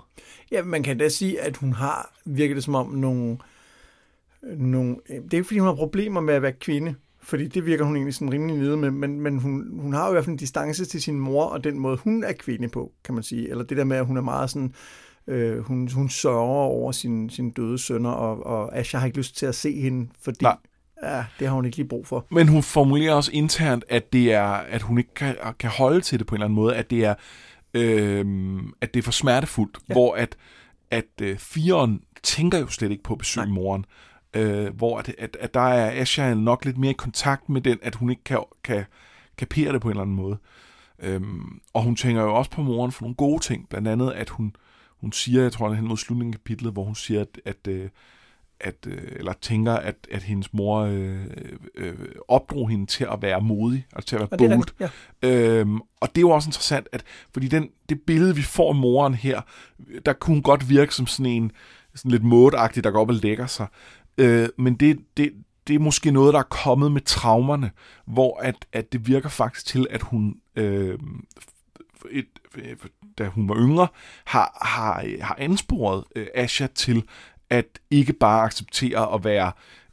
Ja, man kan da sige, at hun har, virket det som om, nogle, nogle det er ikke fordi, hun har problemer med at være kvinde, fordi det virker hun egentlig sådan rimelig nede med, men, men hun, hun har jo i hvert fald en distance til sin mor, og den måde, hun er kvinde på, kan man sige. Eller det der med, at hun er meget sådan, øh, hun, hun sørger over sin, sin døde sønner, og, og Asha har ikke lyst til at se hende, fordi Nej. ja, det har hun ikke lige brug for. Men hun formulerer også internt, at det er, at hun ikke kan, kan holde til det på en eller anden måde, at det er, øh, at det er for smertefuldt, ja. hvor at, at øh, firen tænker jo slet ikke på at besøge moren, øh, hvor at, at, at der er Asha nok lidt mere i kontakt med den, at hun ikke kan, kan kapere det på en eller anden måde. Øhm, og hun tænker jo også på moren for nogle gode ting, blandt andet at hun, hun siger, jeg tror det er hen mod slutningen af kapitlet, hvor hun siger, at, at, øh, at øh, eller tænker, at, at hendes mor øh, øh, opdrog hende til at være modig, altså til at være Og det bold. rigtigt, ja. Øhm, og det er jo også interessant, at fordi den, det billede, vi får af moren her, der kunne godt virke som sådan en sådan lidt mådeagtig, der går op og lægger sig. Øh, men det, det, det er måske noget, der er kommet med traumerne, hvor at, at det virker faktisk til, at hun, øh, et, da hun var yngre, har, har, har ansporet øh, Asha til at ikke bare acceptere at være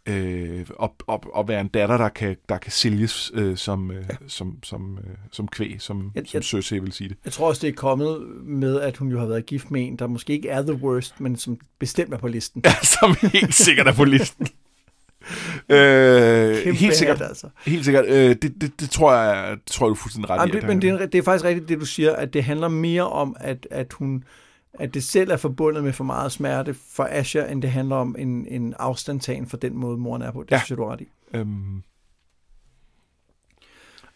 øh, op, op, op være en datter, der kan, der kan sælges øh, som, øh, ja. som, som, øh, som kvæg, som, Jeg- som Cersei vil sige det. Jeg tror også, det er kommet med, at hun jo har været gift med en, der måske ikke er the worst, men som bestemt er på listen. Ja, som helt sikkert er på listen. [laughs] øh, Kæmpe helt sikkert. hat, altså. Helt sikkert. Øh, det, det, det, tror jeg, det tror jeg, du er fuldstændig ret Jamen, i. det, men det er, det er faktisk rigtigt, det du siger, at det handler mere om, at, at hun at det selv er forbundet med for meget smerte for Asher, end det handler om en, en afstandtagen for den måde, moren er på. Det Ja. synes jeg, du ret i. Øhm,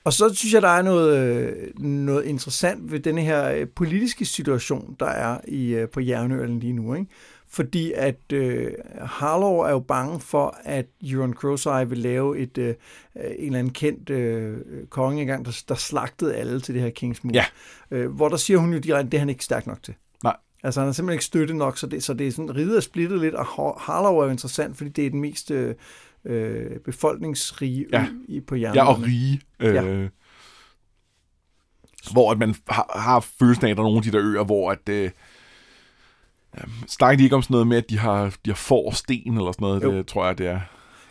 Og så synes jeg, der er noget, øh, noget interessant ved denne her øh, politiske situation, der er i, øh, på Jernøen lige nu. Ikke? Fordi at øh, Harlow er jo bange for, at Euron Groseye vil lave et, øh, en eller anden kendt øh, konge engang, der, der slagtede alle til det her Kingsmoor. Ja. Øh, hvor der siger hun jo direkte, at det er han ikke stærk nok til. Altså han er simpelthen ikke støttet nok, så det, så det er sådan, riget er splittet lidt, og Har- Harlow er jo interessant, fordi det er den mest øh, øh, befolkningsrige Ja. ø i, på Jernøen. ja, og rige. Øh, Ja. Hvor at man har, har følelsen af, at der er nogle af de der øer, hvor at... Øh, snakker de ikke om sådan noget med, at de har, de har får sten eller sådan noget? Jo. Det tror jeg, det er.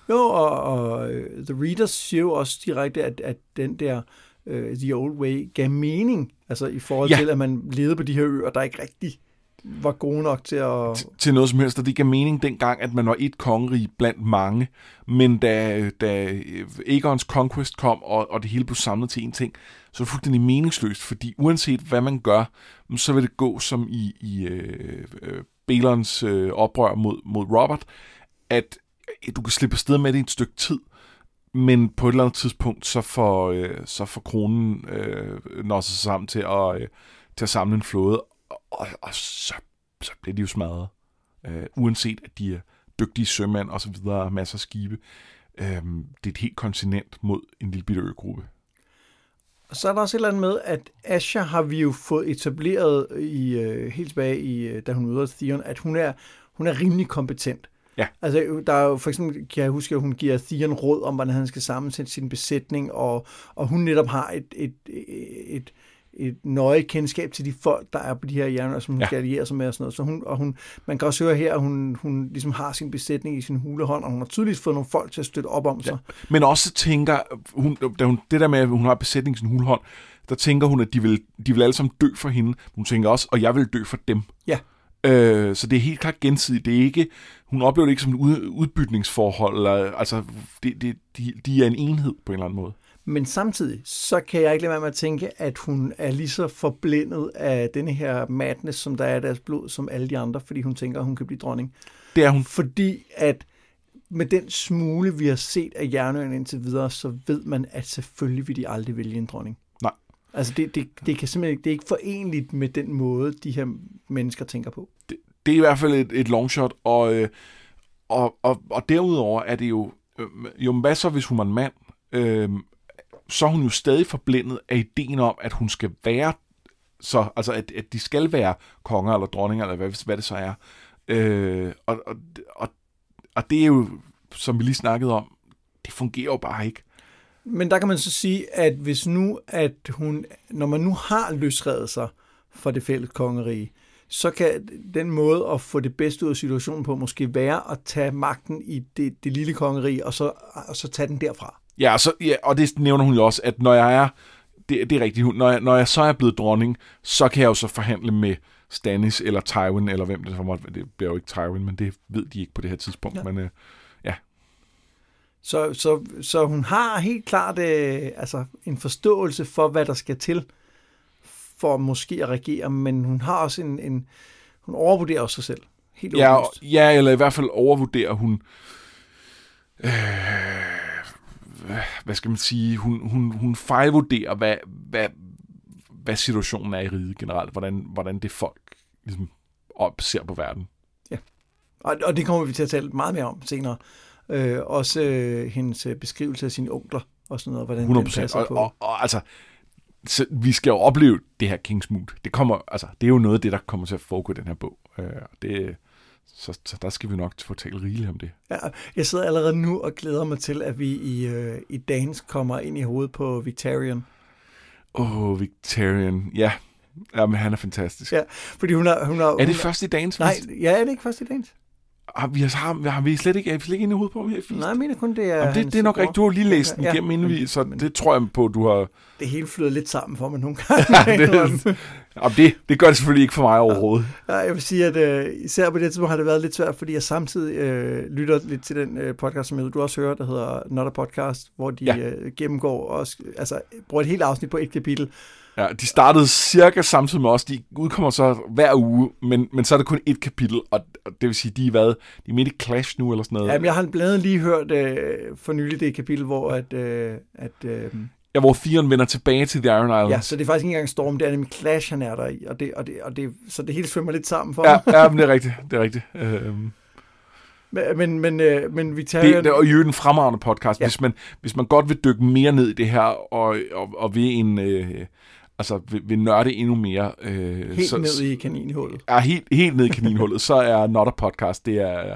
Jo, og, og øh, The Readers siger jo også direkte, at, at den der uh, The Old Way gav mening, altså i forhold ja. til, at man levede på de her øer, der ikke rigtig var gode nok til at... til noget som helst, og det gav mening dengang, at man var et kongerige blandt mange, men da, da øh, Aegons Conquest kom, og, og det hele blev samlet til en ting, så er det fuldstændig meningsløst, fordi uanset hvad man gør, mm, så vil det gå som i, i øh, øh, Balons øh, oprør mod, mod Robert, at øh, du kan slippe afsted med det i et stykke tid, men på et eller andet tidspunkt, så får, øh, så får kronen øh, når sig sammen til at, øh, til at samle en flåde, og, og, så, så bliver de jo smadret. Øh, uanset at de er dygtige sømænd og så videre, masser af skibe. Øh, det er et helt kontinent mod en lille bitte øgruppe. Og så er der også et eller andet med, at Asha har vi jo fået etableret i, øh, helt tilbage, i, øh, da hun møder Theon, at hun er, hun er rimelig kompetent. Ja. Altså, der er jo for eksempel, kan jeg huske, at hun giver Theon råd om, hvordan han skal sammensætte sin besætning, og, og hun netop har et, et, et, et nøje kendskab til de folk, der er på de her hjerner, som hun Ja. ja. skal alliere sig med og sådan noget. Så hun, og hun, man kan også høre her, at hun, hun ligesom har sin besætning i sin hulehånd, og hun har tydeligvis fået nogle folk til at støtte op om sig. Men også tænker, hun, da hun, det der med, at hun har besætning i sin hulhånd, der tænker hun, at de vil, de vil alle sammen dø for hende. Hun tænker også, og jeg vil dø for dem. Ja. Øh, så det er helt klart gensidigt. Det er ikke, hun oplever det ikke som et ud, udbytningsforhold. Eller, altså, det, det, de, de er en enhed på en eller anden måde. Men samtidig, så kan jeg ikke lade være med at tænke, at hun er lige så forblændet af denne her madness, som der er i deres blod, som alle de andre, fordi hun tænker, at hun kan blive dronning. Det er hun. Fordi at med den smule, vi har set af Jernøen indtil videre, så ved man, at selvfølgelig vil de aldrig vælge en dronning. Nej. Altså det, det, det, kan simpelthen ikke, det er ikke forenligt med den måde, de her mennesker tænker på. det er i hvert fald et, et longshot, og, øh, og, og, og derudover er det jo, øh, jo hvad så hvis hun var en mand, øh, så er hun jo stadig forblindet af ideen om, at hun skal være, så, altså at, at de skal være konger eller dronninger, eller hvad, hvad det så er. Øh, og, og, og, og det er jo, som vi lige snakkede om, det fungerer jo bare ikke. Men der kan man så sige, at hvis nu, at hun, når man nu har løsredet sig fra det fælles kongerige, så kan den måde at få det bedste ud af situationen på måske være at tage magten i det, det lille kongerige, og så, og så tage den derfra. Ja, og, så, ja, og det nævner hun jo også, at når jeg er, det, det er rigtigt, når jeg, når jeg så er blevet dronning, så kan jeg jo så forhandle med Stannis eller Tywin, eller hvem det så måtte Det bliver jo ikke Tywin, men det ved de ikke på det her tidspunkt. Ja. Men øh, Så, så, så hun har helt klart øh, altså en forståelse for, hvad der skal til for måske at regere, men hun har også en, en hun overvurderer også sig selv. Helt ja, ja, eller i hvert fald overvurderer hun, øh, hvad skal man sige, hun, hun, hun fejlvurderer, hvad, hvad, hvad situationen er i riget generelt, hvordan, hvordan det folk ligesom op, ser på verden. Og, og det kommer vi til at tale meget mere om senere. Øh, også øh, hendes øh, beskrivelse af sine onkler og sådan noget, hvordan 100 den procent. passer Og, på. og, og, altså, så vi skal jo opleve det her Kingsmood. Det, kommer, altså, det er jo noget af det, der kommer til at foregå i den her bog. Øh, det, så, så der skal vi nok talt rigeligt om det. Ja, jeg sidder allerede nu og glæder mig til, at vi i, øh, i Dance kommer ind i hovedet på Victorian. Åh, oh, Victorian. Ja, Jamen, han er fantastisk. Ja, fordi hun har... Hun har Er hun det først i dagens? Nej, ja, er det ikke først i Dance? Har vi, har, har vi slet ikke, er vi slet ikke inde i hovedet på, vi har Nej, jeg mener kun, det er... Jamen, det, det er nok rigtigt. Du har lige læst den Ja, igennem inden vi, så men- det tror jeg på, du har... Det hele flyder lidt sammen for mig nogle [laughs] gange. Ja, det, jamen, det, det gør det selvfølgelig ikke for mig overhovedet. Ja, jeg vil sige, at øh, især på det tidspunkt har det været lidt svært, fordi jeg samtidig øh, lytter lidt til den øh, podcast, som du også hører, der hedder Not a Podcast, hvor de ja. øh, gennemgår og altså, bruger et helt afsnit på et kapitel. Ja, de startede cirka samtidig med os. De udkommer så hver uge, men, men så er det kun et kapitel, og, og det vil sige, de er, hvad, de er midt i Clash nu, eller sådan noget. Jamen, jeg har blandt andet lige hørt øh, for nylig det kapitel, hvor at, øh, at øh, Ja, hvor Theon vender tilbage til The Iron Islands. ja, så det er faktisk ikke engang Storm, det er nemlig Clash, han er der i, og det, og det, og det, så det hele svømmer lidt sammen for ja, mig. ja men det er rigtigt. Det er rigtigt. Øhm, Men, men, men, øh, men Victorian... det, det er jo en fremragende podcast. Ja. Hvis, man, hvis man godt vil dykke mere ned i det her, og, og, og vil en... Øh, altså, vil, vil nørde endnu mere... Øh, helt så, ned i kaninhullet. er helt, helt ned i kaninhullet, så er Not a Podcast, det er,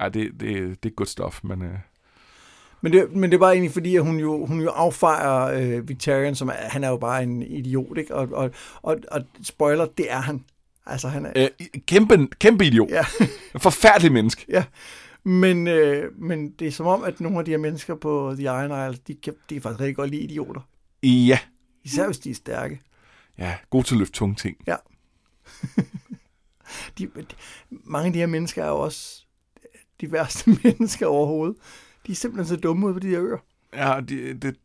ja, det, det, det er good stuff, men øh, Men det, men det er bare egentlig fordi, at hun jo, hun jo affejer øh, Victorian, som er, han er jo bare en idiot, ikke? Og, og, og, og spoiler, det er han. Altså, han er... øh, kæmpe, kæmpe idiot. Ja, [laughs] Forfærdelig menneske. ja. Men, øh, men det er som om, at nogle af de her mennesker på The Iron Isle, de kan, de kan faktisk rigtig godt lide idioter. Ja, Især hvis de er stærke. ja, god til at løfte tunge ting. [laughs] De, de, mange af de her mennesker er jo også de værste [laughs] mennesker overhovedet. De er simpelthen så dumme ud på de her øer. Ja, det, det,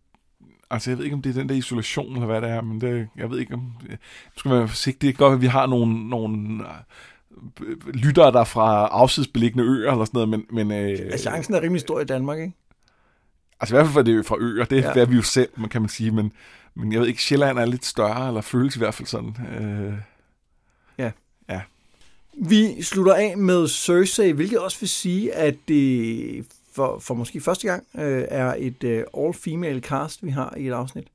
altså jeg ved ikke, om det er den der isolation, eller hvad det er, men det, jeg ved ikke, om... Nu skal man være forsigtig. Det er godt, at vi har nogle, nogle øh, lyttere, der er fra afsidesbeliggende øer, eller sådan noget, men... men øh, Altså, chancen er rimelig stor i Danmark, ikke? Altså i hvert fald for det er fra øer, det Ja. ja. er vi jo selv, man kan man sige, men, men jeg ved ikke, Sjælland er lidt større, eller føles i hvert fald sådan. Øh, Vi slutter af med Cersei, hvilket også vil sige, at det for, for måske første gang øh, er et øh, all-female cast, vi har i et afsnit.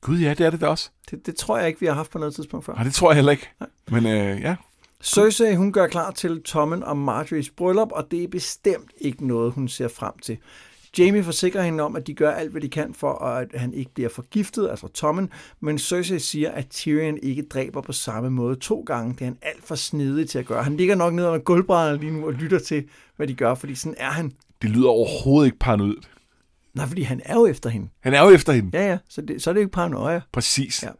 Gud ja, det er det da også. Det, det tror jeg ikke, vi har haft på noget tidspunkt før. Nej, det tror jeg heller ikke. Men øh, ja, Cersei, hun gør klar til Tommen og Marjorie's bryllup, og det er bestemt ikke noget, hun ser frem til. Jamie forsikrer hende om, at de gør alt, hvad de kan for, at han ikke bliver forgiftet, altså Tommen, men Cersei siger, at Tyrion ikke dræber på samme måde to gange. Det er han alt for snedig til at gøre. Han ligger nok ned under gulvbrædderne lige nu og lytter til, hvad de gør, fordi sådan er han. det lyder overhovedet ikke paranoid. Nej, fordi han er jo efter hende. Han er jo efter hende. Ja, ja, så, det, så er det jo ikke paranoia. Præcis. Ja.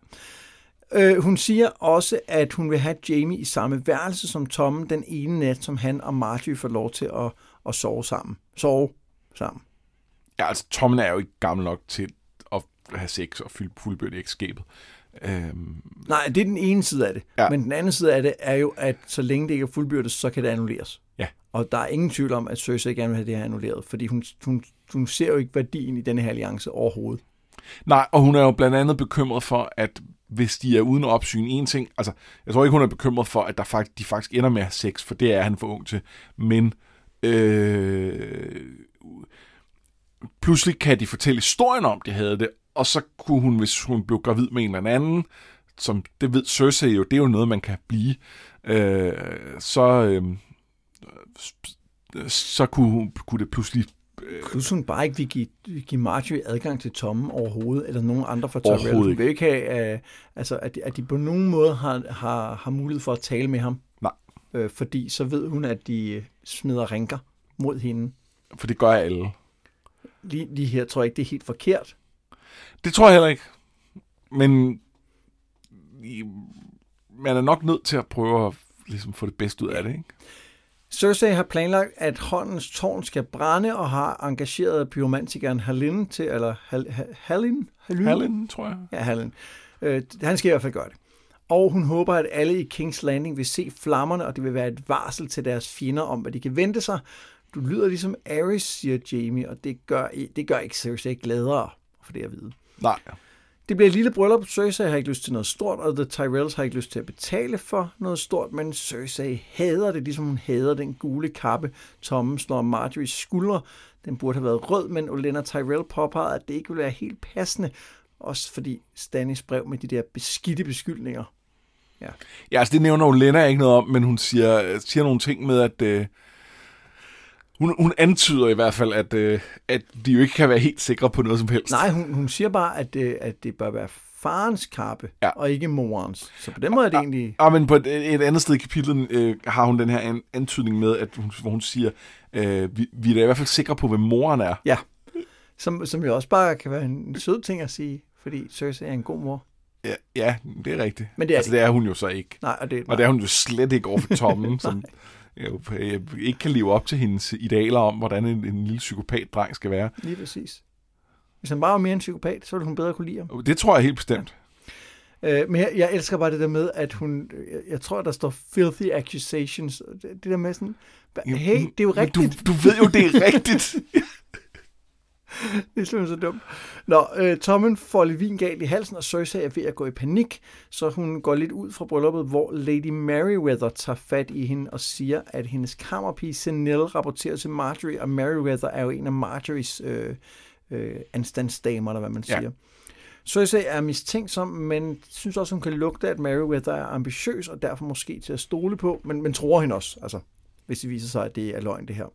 Øh, hun siger også, at hun vil have Jamie i samme værelse som Tom den ene nat, som han og Marjorie får lov til at, at sove sammen. Sove sammen. Ja, altså Tommen er jo ikke gammel nok til at have sex og fylde fuldbyrdet ægteskabet. Øhm, Nej, det er den ene side af det. Ja. Men den anden side af det er jo, at så længe det ikke er fuldbyrdet, så kan det annulleres. Ja. Og der er ingen tvivl om, at Cersei gerne vil have det her annulleret, fordi hun, hun, hun ser jo ikke værdien i denne her alliance overhovedet. nej, og hun er jo blandt andet bekymret for, at hvis de er uden opsyn, en ting, altså, jeg tror ikke, hun er bekymret for, at der faktisk, de faktisk ender med at have sex, for det er han for ung til, men øh, pludselig kan de fortælle historien om, de havde det, og så kunne hun, hvis hun blev gravid med en eller anden, som det ved Cersei jo, det er jo noget, man kan blive, øh, så, øh, så kunne, hun, kunne det pludselig Plus hun bare ikke vil give, give Marjorie adgang til Tommen overhovedet, eller nogen andre fra Tyrell. Hun vil ikke have, uh, altså, at, de, at de på nogen måde har, har, har mulighed for at tale med ham. Nej. Øh, fordi så ved hun, at de øh, smider rænker mod hende. For det gør alle. Lige, lige her tror jeg ikke, det er helt forkert. Det tror jeg heller ikke. Men man er nok nødt til at prøve at ligesom, få det bedste ud af det, ikke? Cersei har planlagt, at håndens tårn skal brænde, og har engageret pyromantikeren Halin til, eller Hal, Halin? Halin? Halin, tror jeg. Ja, Halin. Øh, han skal i hvert fald gøre det. Og hun håber, at alle i King's Landing vil se flammerne, og det vil være et varsel til deres fjender om, hvad de kan vente sig. Du lyder ligesom Ares, siger Jamie, og det gør, det gør ikke Cersei gladere for det at vide. Nej. Det bliver et lille bryllup. Cersei har ikke lyst til noget stort, og The Tyrells har ikke lyst til at betale for noget stort, men Cersei hader det, ligesom hun hader den gule kappe, Tom slår Marjorie's skuldre. Den burde have været rød, men Olenna Tyrell påpegede, at det ikke ville være helt passende, også fordi Stannis brev med de der beskidte beskyldninger. Ja, ja altså det nævner Olenna ikke noget om, men hun siger, siger nogle ting med, at... Øh hun, hun antyder i hvert fald, at, øh, at de jo ikke kan være helt sikre på noget som helst. Nej, hun, hun siger bare, at, øh, at det bør være farens kappe, ja. og ikke morens. Så på den måde er det ja, egentlig... Ja, men på et, et andet sted i kapitlet øh, har hun den her an, antydning med, at hun, hvor hun siger, øh, vi, vi er da i hvert fald sikre på, hvem moren er. Ja, som, som jo også bare kan være en sød ting at sige, fordi Cersei er en god mor. Ja, ja det er rigtigt. Men det er, altså, det er hun jo så ikke. Nej, og det, nej. og det er hun jo slet ikke over for [laughs] Tommen, som, jo, ikke kan leve op til hendes idealer om, hvordan en, en lille psykopat-dreng skal være. Lige præcis. Hvis han bare var mere en psykopat, så ville hun bedre kunne lide ham. Det tror jeg helt bestemt. Ja. Øh, men jeg, jeg elsker bare det der med, at hun, jeg, jeg tror, der står filthy accusations. Det, det der med sådan, hey, det er jo rigtigt. Du, du ved jo, det er rigtigt. [laughs] [laughs] det er simpelthen så dumt. Nå, øh, Tommen får lidt vin galt i halsen, og Cersei er ved at gå i panik, så hun går lidt ud fra brylluppet, hvor Lady Meriwether tager fat i hende og siger, at hendes kammerpige Senelle rapporterer til Marjorie, og Meriwether er jo en af Marjories øh, øh, anstandsdamer, eller hvad man siger. Ja. Cersei er mistænksom, men synes også, hun kan lugte, at Meriwether er ambitiøs, og derfor måske til at stole på, men, men tror hende også, altså, hvis det viser sig, at det er løgn, det her.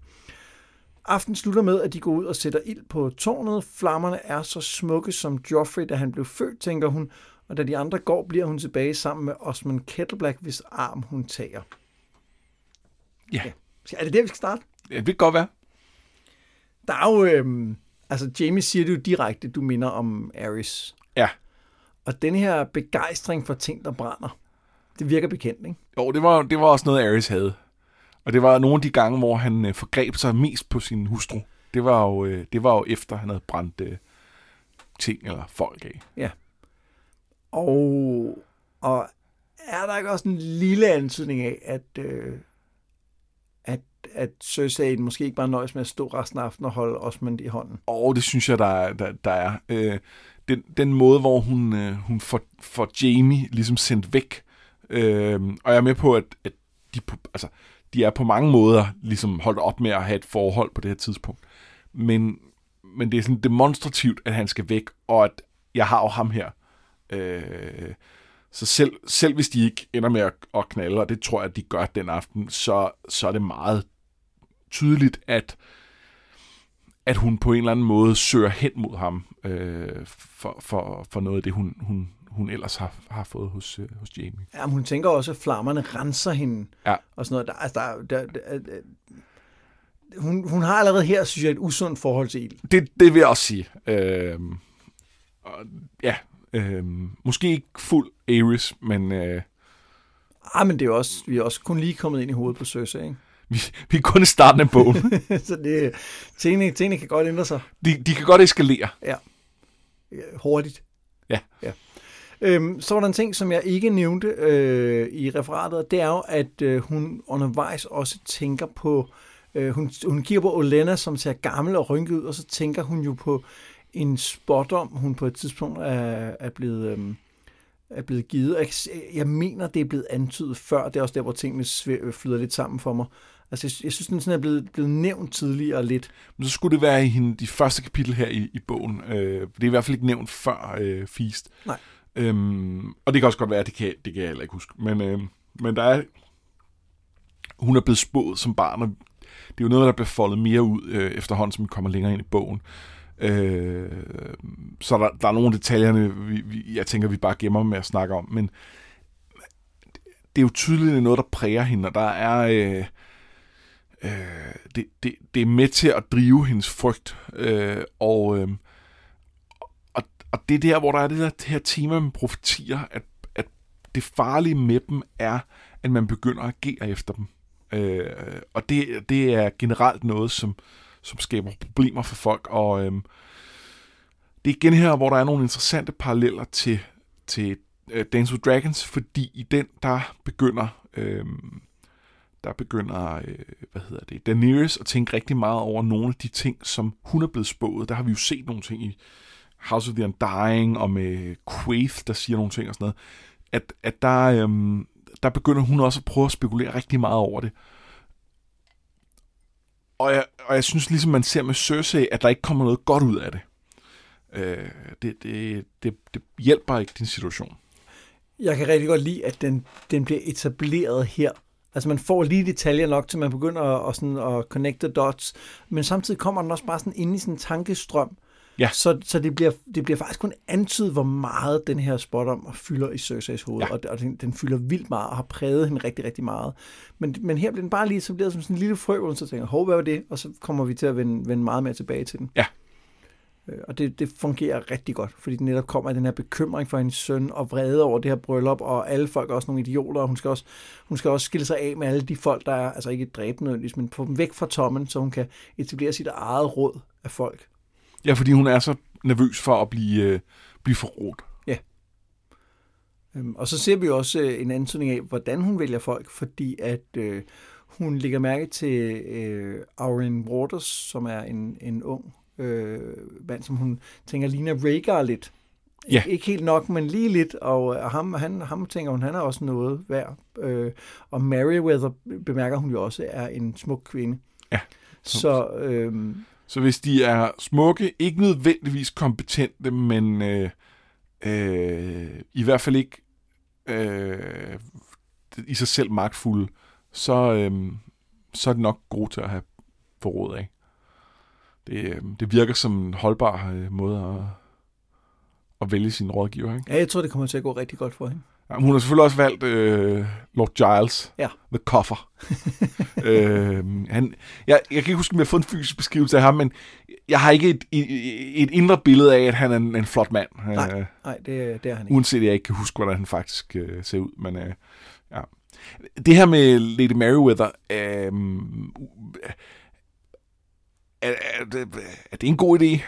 Aften slutter med, at de går ud og sætter ild på tårnet. Flammerne er så smukke som Joffrey, da han blev født, tænker hun, og da de andre går, bliver hun tilbage sammen med Osmond Kettleblack, hvis arm hun tager. Ja. ja. Er det der, vi skal starte? Ja, det kan godt være. Der er jo... Øhm, altså, Jamie siger det jo direkte, du minder om Ares. Ja. Og den her begejstring for ting, der brænder, det virker bekendt, ikke? Jo, det var, det var også noget, Ares havde. Og det var nogle af de gange, hvor han øh, forgreb sig mest på sin hustru. Det var jo, øh, det var jo efter, han havde brændt øh, ting eller folk af. Ja. Og, og er der ikke også en lille antydning af, at, øh, at, at Cersei måske ikke bare nøjes med at stå resten af aftenen og holde Osmond i hånden? Og det synes jeg, der, der, der er. Øh, den, den måde, hvor hun, øh, hun får, får Jamie ligesom sendt væk. Øh, og jeg er med på, at, at de, altså, de er på mange måder ligesom holdt op med at have et forhold på det her tidspunkt. Men, men det er sådan demonstrativt, at han skal væk, og at jeg har jo ham her. Øh, så selv, selv hvis de ikke ender med at, at knalde, og det tror jeg, at de gør den aften, så, så er det meget tydeligt, at, at hun på en eller anden måde søger hen mod ham øh, for, for, for noget af det, hun, hun, hun ellers har, har fået hos, øh, hos Jamie. Ja, men hun tænker også, at flammerne renser hende. Ja. Og sådan noget. Der, altså, der, der, der, der, hun, hun har allerede her, synes jeg, et usundt forhold til ild. Det, det vil jeg også sige. Øh, ja, øh, måske ikke fuld Ares, men... Øh, ah, men det er også, vi er også kun lige kommet ind i hovedet på Cersei, ikke? Vi, vi er kun i starten af bogen. [laughs] så det, tingene, tingene kan godt ændre sig. De, de kan godt eskalere. Ja. Hurtigt. Ja. ja. Øhm, så var der en ting, som jeg ikke nævnte øh, i referatet, det er jo, at øh, hun undervejs også tænker på, øh, hun, hun kigger på Olenna, som ser gammel og rynket ud, og så tænker hun jo på en spotdom, hun på et tidspunkt er, er blevet... Øh, er blevet givet. Jeg, jeg mener, det er blevet antydet før. Det er også der, hvor tingene flyder lidt sammen for mig. Altså, jeg, jeg synes, den sådan er blevet, blevet nævnt tidligere lidt. Men så skulle det være i hende, de første kapitel her i, i bogen. Øh, det er i hvert fald ikke nævnt før øh, Feast. Nej. Øhm, og det kan også godt være, at det kan, det kan jeg heller ikke huske. Men, øhm, men der er... Hun er blevet spået som barn, og det er jo noget, der bliver foldet mere ud øh, efterhånden, som vi kommer længere ind i bogen. Øh, så der, der er nogle af detaljerne, vi, vi, jeg tænker, vi bare gemmer med at snakke om. Men det er jo tydeligt noget, der præger hende, og der er... Øh, øh, det, det, det er med til at drive hendes frygt. Øh, og, øh, og, det er der, hvor der er det, der, det her tema med profetier, at, at det farlige med dem er, at man begynder at agere efter dem. Øh, og det, det er generelt noget, som, som skaber problemer for folk. Og øh, det er igen her, hvor der er nogle interessante paralleller til, til øh, Dance with Dragons, fordi i den, der begynder... Øh, der begynder, øh, hvad hedder det, Daenerys at tænke rigtig meget over nogle af de ting, som hun er blevet spået. Der har vi jo set nogle ting i House of the Undying, og med Quaithe, der siger nogle ting og sådan noget. At, at der, øhm, der begynder hun også at prøve at spekulere rigtig meget over det. Og jeg, og jeg synes ligesom, man ser med Cersei, at der ikke kommer noget godt ud af det. Øh, det, det, det, det hjælper ikke din situation. Jeg kan rigtig godt lide, at den, den bliver etableret her. Altså man får lige detaljer nok, til man begynder at, at, sådan, at connecte dots, men samtidig kommer den også bare sådan ind i sådan en tankestrøm, Ja. så, så det, bliver, det bliver faktisk kun antydet, hvor meget den her spot om fylder i Cerseis hoved, Ja. og, og den, den fylder vildt meget og har præget hende rigtig, rigtig meget. Men, men her bliver den bare lige etableret som sådan en lille frø, hvor man så tænker, hov, hvad var det? Og så kommer vi til at vende, vende meget mere tilbage til den. Ja. Øh, Og det, det fungerer rigtig godt, fordi den netop kommer af den her bekymring for hendes søn, og vrede over det her bryllup, og alle folk er også nogle idioter, og hun skal også, hun skal også skille sig af med alle de folk, der er, altså ikke dræbe nødvendigvis, men få dem væk fra Tommen, så hun kan etablere sit eget råd af folk. Ja, fordi hun er så nervøs for at blive, øh, blive forrådt. Øhm, Og så ser vi også øh, en antydning af, hvordan hun vælger folk, fordi at øh, hun lægger mærke til øh, Auren Waters, som er en, en ung øh, mand, som hun tænker ligner Rhaegar lidt. Ja. Ikke helt nok, men lige lidt, og øh, ham, han, ham tænker hun, han er også noget værd. Øh, og Meriwether bemærker hun jo også er en smuk kvinde. Ja. Så øh, så hvis de er smukke, ikke nødvendigvis kompetente, men øh, øh, i hvert fald ikke øh, i sig selv magtfulde, så, øh, så er det nok gode til at have forråd af. Det, øh, det virker som en holdbar øh, måde at, at vælge sin rådgiver. Ikke? ja, jeg tror, det kommer til at gå rigtig godt for hende. Ja, hun har selvfølgelig også valgt øh, Lord Giles, Ja. The Coffer. [laughs] øh, han, jeg, jeg kan ikke huske, om jeg har fået en fysisk beskrivelse af ham, men jeg har ikke et, et, et indre billede af, at han er en, en flot mand. Nej. Øh, Nej, det, det er han ikke. uanset at jeg ikke kan huske, hvordan han faktisk øh, ser ud. Men øh, ja. Det her med Lady Meriwether, øh, er, er, det, er det en god idé?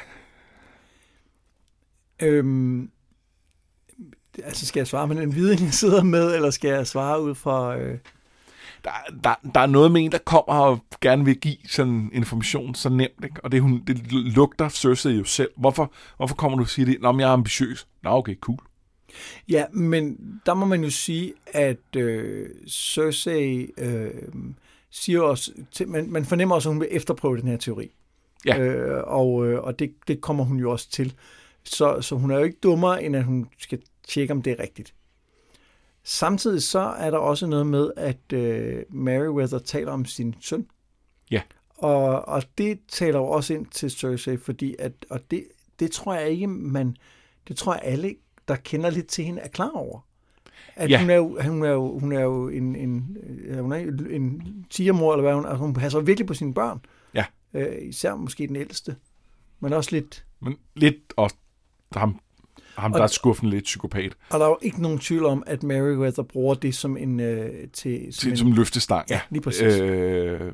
Øhm, altså skal jeg svare med den viden, jeg sidder med, eller skal jeg svare ud fra... Øh, der, der, der er noget med en, der kommer og gerne vil give sådan information så nemt, ikke? og det, hun, det lugter Cersei jo selv. Hvorfor, hvorfor kommer du og siger det? Nå, men jeg er ambitiøs. Nå, okay, cool. ja, men der må man jo sige, at øh, Cersei øh, siger også... Til, man, man fornemmer også, at hun vil efterprøve den her teori. Ja. Øh, og øh, og det, det kommer hun jo også til. Så, så hun er jo ikke dummere, end at hun skal tjekke, om det er rigtigt. Samtidig så er der også noget med, at øh, Meriwether taler om sin søn. Ja. Og, og det taler jo også ind til Cersei, fordi at, og det, det tror jeg ikke, man, det tror jeg alle, der kender lidt til hende, er klar over. At Ja. hun, er jo, hun, er jo, hun er jo en, en, øh, hun er en tigermor, eller hvad hun er. Hun passer virkelig på sine børn. Ja. Øh, især måske den ældste. Men også lidt Men lidt også ham, ham Og- der er skuffen lidt psykopat, Og der er jo ikke nogen tvivl om, at Meriwether bruger det som en... Øh, til, som til, en som løftestang. ja, lige præcis. Øh,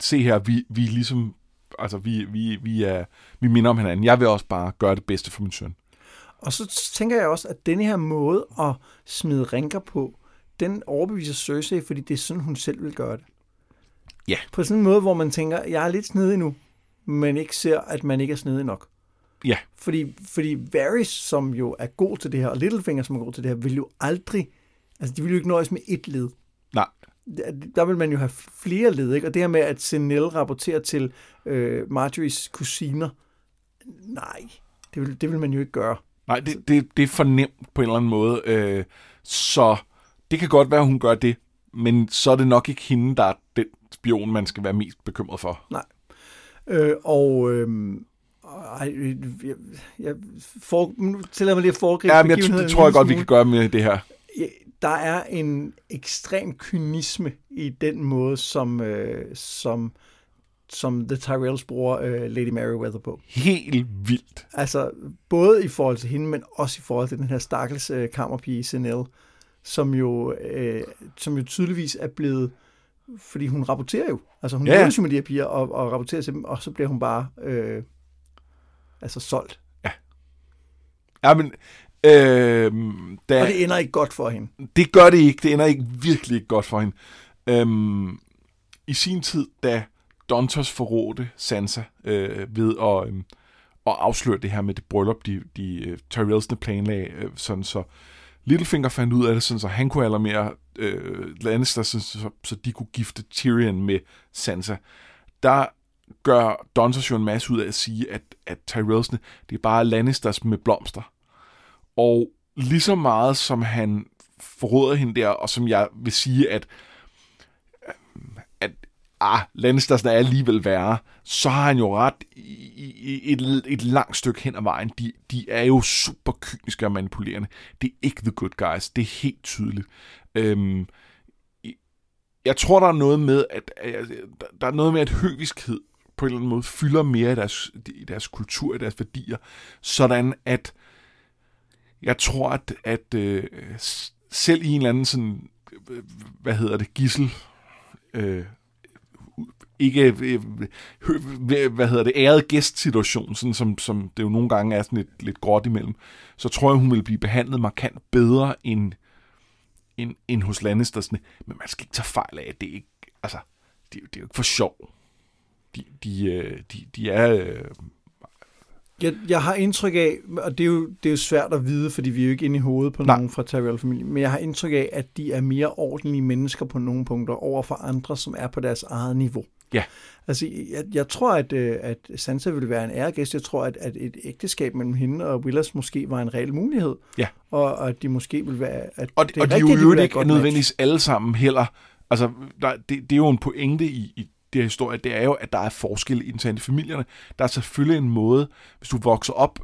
se her, vi, vi er ligesom, altså vi, vi, vi, er, vi minder om hinanden. Jeg vil også bare gøre det bedste for min søn. Og så tænker jeg også, at denne her måde at smide rinker på, den overbeviser Cersei, fordi det er sådan, hun selv vil gøre det. Ja. På sådan en måde, hvor man tænker, jeg er lidt snedig nu, men ikke ser, at man ikke er snedig nok. Ja. Fordi, fordi Varys, som jo er god til det her, og Littlefinger, som er god til det her, vil jo aldrig, altså de vil jo ikke nøjes med et led. Nej. Der- Der vil man jo have flere led, ikke? Og det her med, at Senel rapporterer til øh, Marjories kusiner, nej, det vil, det vil man jo ikke gøre. Nej, det, det, det er for nemt på en eller anden måde. Øh, så det kan godt være, at hun gør det, men så er det nok ikke hende, der er den spion, man skal være mest bekymret for. Øh, og øh, ej, jeg, jeg for, nu tillader mig lige at foregribe Ja, men jeg, det tror jeg godt, vi kan gøre med det her. der er en ekstrem kynisme i den måde, som, øh, som, som The Tyrells bruger øh, Lady Meriwether på. Helt vildt. Altså, både i forhold til hende, men også i forhold til den her stakkels øh, kammerpige, Senel, som jo, øh, som jo tydeligvis er blevet, fordi hun rapporterer jo, altså hun Ja. ja. jo med de her piger og, og rapporterer til dem, og så bliver hun bare øh, altså solgt. Ja, men... Øh, da, Og det ender ikke godt for hende. Det gør det ikke. Det ender ikke virkelig ikke godt for hende. Øhm, I sin tid, da Dontos forrådte Sansa øh, ved at, øhm, at afsløre det her med det bryllup, de, de uh, Tyrellsene planlagde, øh, sådan så Littlefinger fandt ud af det, sådan så han kunne alarmere øh, Lannister, så, så, så de kunne gifte Tyrion med Sansa. Der gør Dontos jo en masse ud af at sige, at, at Tyrellsene, det er bare Lannisters med blomster. Og lige så meget som han forråder hende der, og som jeg vil sige, at, at ah, Lannistersne er alligevel værre, så har han jo ret i, i et, et langt stykke hen ad vejen. De, de er jo super kyniske og manipulerende. Det er ikke the good guys. Det er helt tydeligt. Øhm, jeg tror, der er noget med, at, at der er noget med, at høviskhed på en eller anden måde fylder mere i deres, i deres kultur, i deres værdier, sådan at jeg tror, at, at øh, selv i en eller anden sådan, øh, hvad hedder det, gissel, øh, ikke, øh, hvad hedder det, æret gæstsituation, sådan som, som det jo nogle gange er sådan lidt, lidt gråt imellem, så tror jeg, hun vil blive behandlet markant bedre end, end, end hos Lannistersne. Men man skal ikke tage fejl af, at det ikke, altså, det, det er jo ikke for sjov. De, de, øh, de, de er... Øh, Jeg, jeg har indtryk af, og det er, jo, det er jo svært at vide, fordi vi er jo ikke inde i hovedet på Nej. nogen fra Tyrell-familien, men jeg har indtryk af, at de er mere ordentlige mennesker på nogle punkter over for andre, som er på deres eget niveau. Ja. Altså, jeg, jeg tror, at, øh, at Sansa ville være en æregæst. Jeg tror, at, at et ægteskab mellem hende og Willas måske var en reel mulighed. Ja. Og, og at de måske ville være... At Og, det, er og de er jo være et ikke nødvendigvis alle sammen heller. Altså, der, det, det er jo en pointe i, i det her historier, det er jo, at der er forskel internt i familierne. Der er selvfølgelig en måde, hvis du vokser op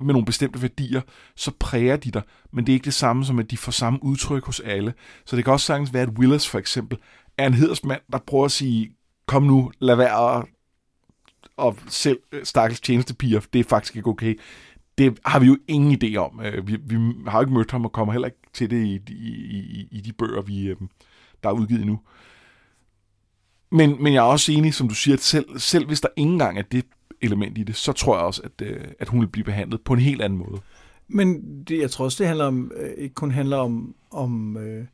med nogle bestemte værdier, så præger de dig, men det er ikke det samme som, at de får samme udtryk hos alle. Så det kan også sagtens være, at Willis for eksempel er en hedersmand, der prøver at sige, kom nu, lad være og selv øh, stakkels tjenestepiger, det er faktisk ikke okay. Det har vi jo ingen idé om. Øh, vi, vi har jo ikke mødt ham og kommer heller ikke til det i, i, i, i de bøger, vi, øh, der er udgivet nu. Men, men jeg er også enig, som du siger, at selv, selv hvis der ikke engang er det element i det, så tror jeg også, at, øh, at hun vil blive behandlet på en helt anden måde. Men det, jeg tror også, det handler om, øh, ikke kun handler om, om øh,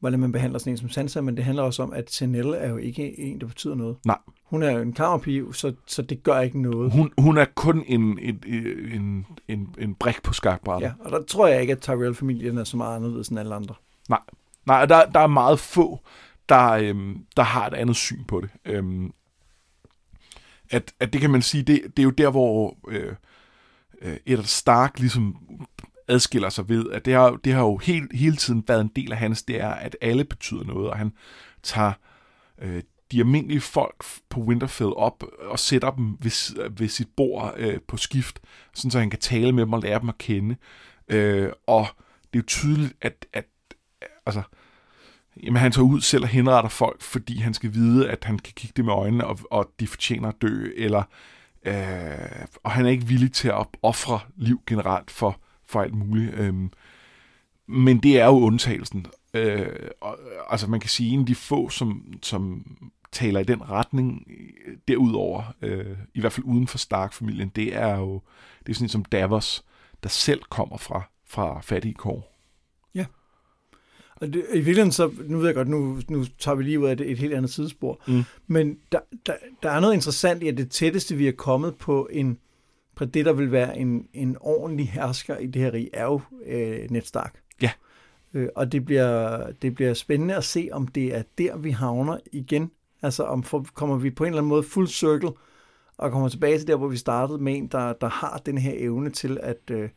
hvordan man behandler sådan en som Sansa, men det handler også om, at Senel er jo ikke en, der betyder noget. Nej. Hun er jo en kammerpige, så, så det gør ikke noget. Hun, hun er kun en, en, en, en, en brik på skakbrættet. Ja, og der tror jeg ikke, at Tyrell-familien er så meget anderledes end alle andre. Nej, Nej der, der er meget få, der, øhm, der har et andet syn på det. Øhm, at, at det kan man sige, det, det er jo der, hvor øh, øh, Eddard Stark ligesom adskiller sig ved, at det har, det har jo helt, hele tiden været en del af hans, det er, at alle betyder noget, og han tager øh, de almindelige folk på Winterfell op og sætter dem ved, ved sit bord øh, på skift, sådan så han kan tale med dem og lære dem at kende. Øh, og det er jo tydeligt, at, at altså, jamen, han tager ud selv og henretter folk, fordi han skal vide, at han kan kigge dem i øjnene, og, og de fortjener at dø, eller, øh, og han er ikke villig til at ofre liv generelt for, for alt muligt. Øh, men det er jo undtagelsen. Øh, og, altså man kan sige, en af de få, som, som taler i den retning øh, derudover, øh, i hvert fald uden for Stark-familien, det er jo det er sådan en som Davos, der selv kommer fra, fra fattige kår. Og det, i virkeligheden så, nu ved jeg godt, nu, nu tager vi lige ud af det et helt andet sidespor, Mm. men der, der, der er noget interessant i, at det tætteste, vi er kommet på en på det, der vil være en, en ordentlig hersker i det her rige, er jo øh, Ned Stark. Ja. Øh, og det bliver, det bliver spændende at se, om det er der, vi havner igen. Altså, om for, kommer vi på en eller anden måde full circle, og kommer tilbage til der, hvor vi startede med en, der, der har den her evne til at, øh,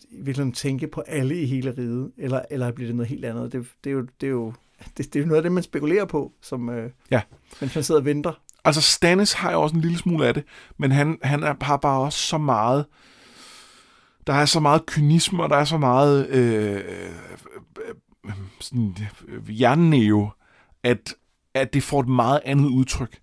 at virkelig tænke på alle i hele riget, eller, eller bliver det noget helt andet? Det, det, er, jo, det, er, jo, [laughs] det, det er noget af det, man spekulerer på, som, øh, Ja. mens man sidder og venter. Altså Stannis har jo også en lille smule af det, men han, han er, har bare også så meget der er så meget kynisme, og der er så meget øh, øh, øh, sådan, øh, hjernenæve, at, at det får et meget andet udtryk.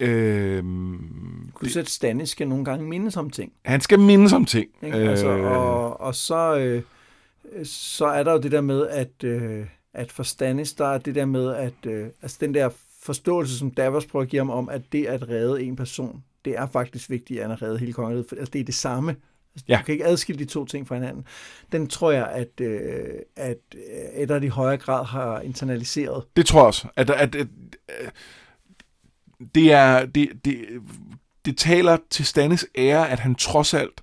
Øh, Kunne du sætte Stannis skal nogle gange mindes om ting? han skal mindes om ting. Ikke? Altså, og, og så, øh, så er der jo det der med, at, øh, at for Stannis, der er det der med, at øh, altså den der forståelse, som Davos prøver at give ham om, at det at redde en person, det er faktisk vigtigt, at reddet hele kongeriget. For, altså, det er det samme. Altså, Ja. Du kan ikke adskille de to ting fra hinanden. Den tror jeg, at, øh, at Eddard i højere grad har internaliseret. Det tror jeg også. At, at, at, at det, er, det, det, det taler til Stannis ære, at han trods alt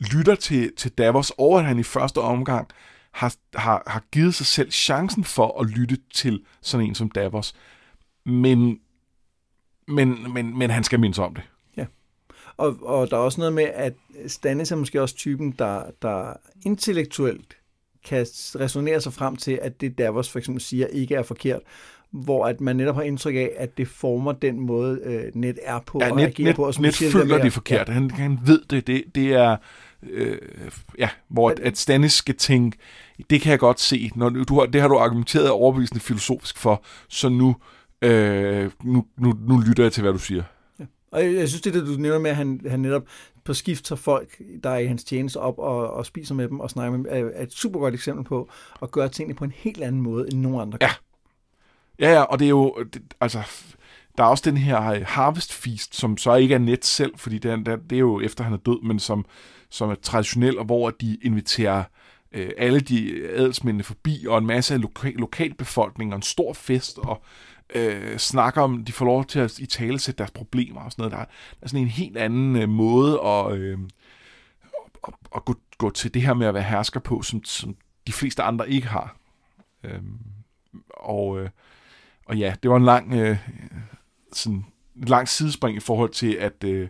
lytter til, til Davos, og at han i første omgang har, har, har givet sig selv chancen for at lytte til sådan en som Davos. Men, men, men, men han skal mindes om det. Ja. Og, og der er også noget med, at Stannis er måske også typen, der, der intellektuelt kan resonere sig frem til, at det Davos for eksempel siger ikke er forkert, hvor at man netop har indtryk af, at det former den måde, øh, net er på Ja, og net, net, på. Og net siger, føler det at- forkert. Han, han ved det. Det, det er... Øh, ja, hvor at, at Stannis skal tænke, det kan jeg godt se. Når du har, det har du argumenteret overbevisende filosofisk for, så nu, øh, nu, nu, nu lytter jeg til, hvad du siger. Og jeg, jeg synes, det der, du nævner med, at han, han netop på skift tager folk, der er i hans tjeneste op og, og spiser med dem og snakker med dem, er, er et super godt eksempel på at gøre tingene på en helt anden måde, end nogen andre Ja. gør. Ja, ja, og det er jo, det, altså, der er også den her øh, Harvest Feast, som så ikke er net selv, fordi det er, det er jo efter han er død, men som, som er traditionel, og hvor de inviterer øh, alle de adelsmændene forbi, og en masse af loka- lokalbefolkningen, og en stor fest, og øh, snakker om, de får lov til at i tale sætte deres problemer og sådan noget. Der er, der er sådan en helt anden øh, måde at, øh, at, at gå, gå til det her med at være hersker på, som, som de fleste andre ikke har. Øh, og, øh, og ja, det var en lang, øh, sådan, en lang sidespring i forhold til, at øh,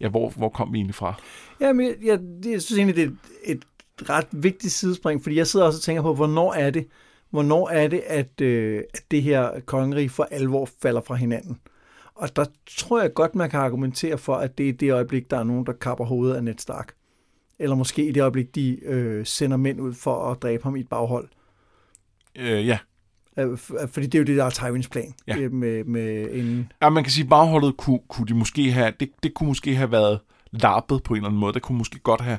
ja, hvor, hvor kom vi egentlig fra? Ja, men jeg, jeg, jeg synes egentlig, det er et, et ret vigtigt sidespring, fordi jeg sidder også og tænker på, hvornår er det, hvornår er det, at, øh, at det her kongerige for alvor falder fra hinanden. Og der tror jeg godt, man kan argumentere for, at det er det øjeblik, der er nogen, der kapper hovedet af Ned Stark. Eller måske i det øjeblik, de øh, sender mænd ud for at dræbe ham i et baghold. Øh, ja. Øh, f- Fordi det er jo det, der er Tywins plan. Ja. øh, Med, med en, ja, man kan sige, bagholdet kunne, kunne de måske have, det, det kunne måske have været lappet på en eller anden måde. Det kunne måske godt have,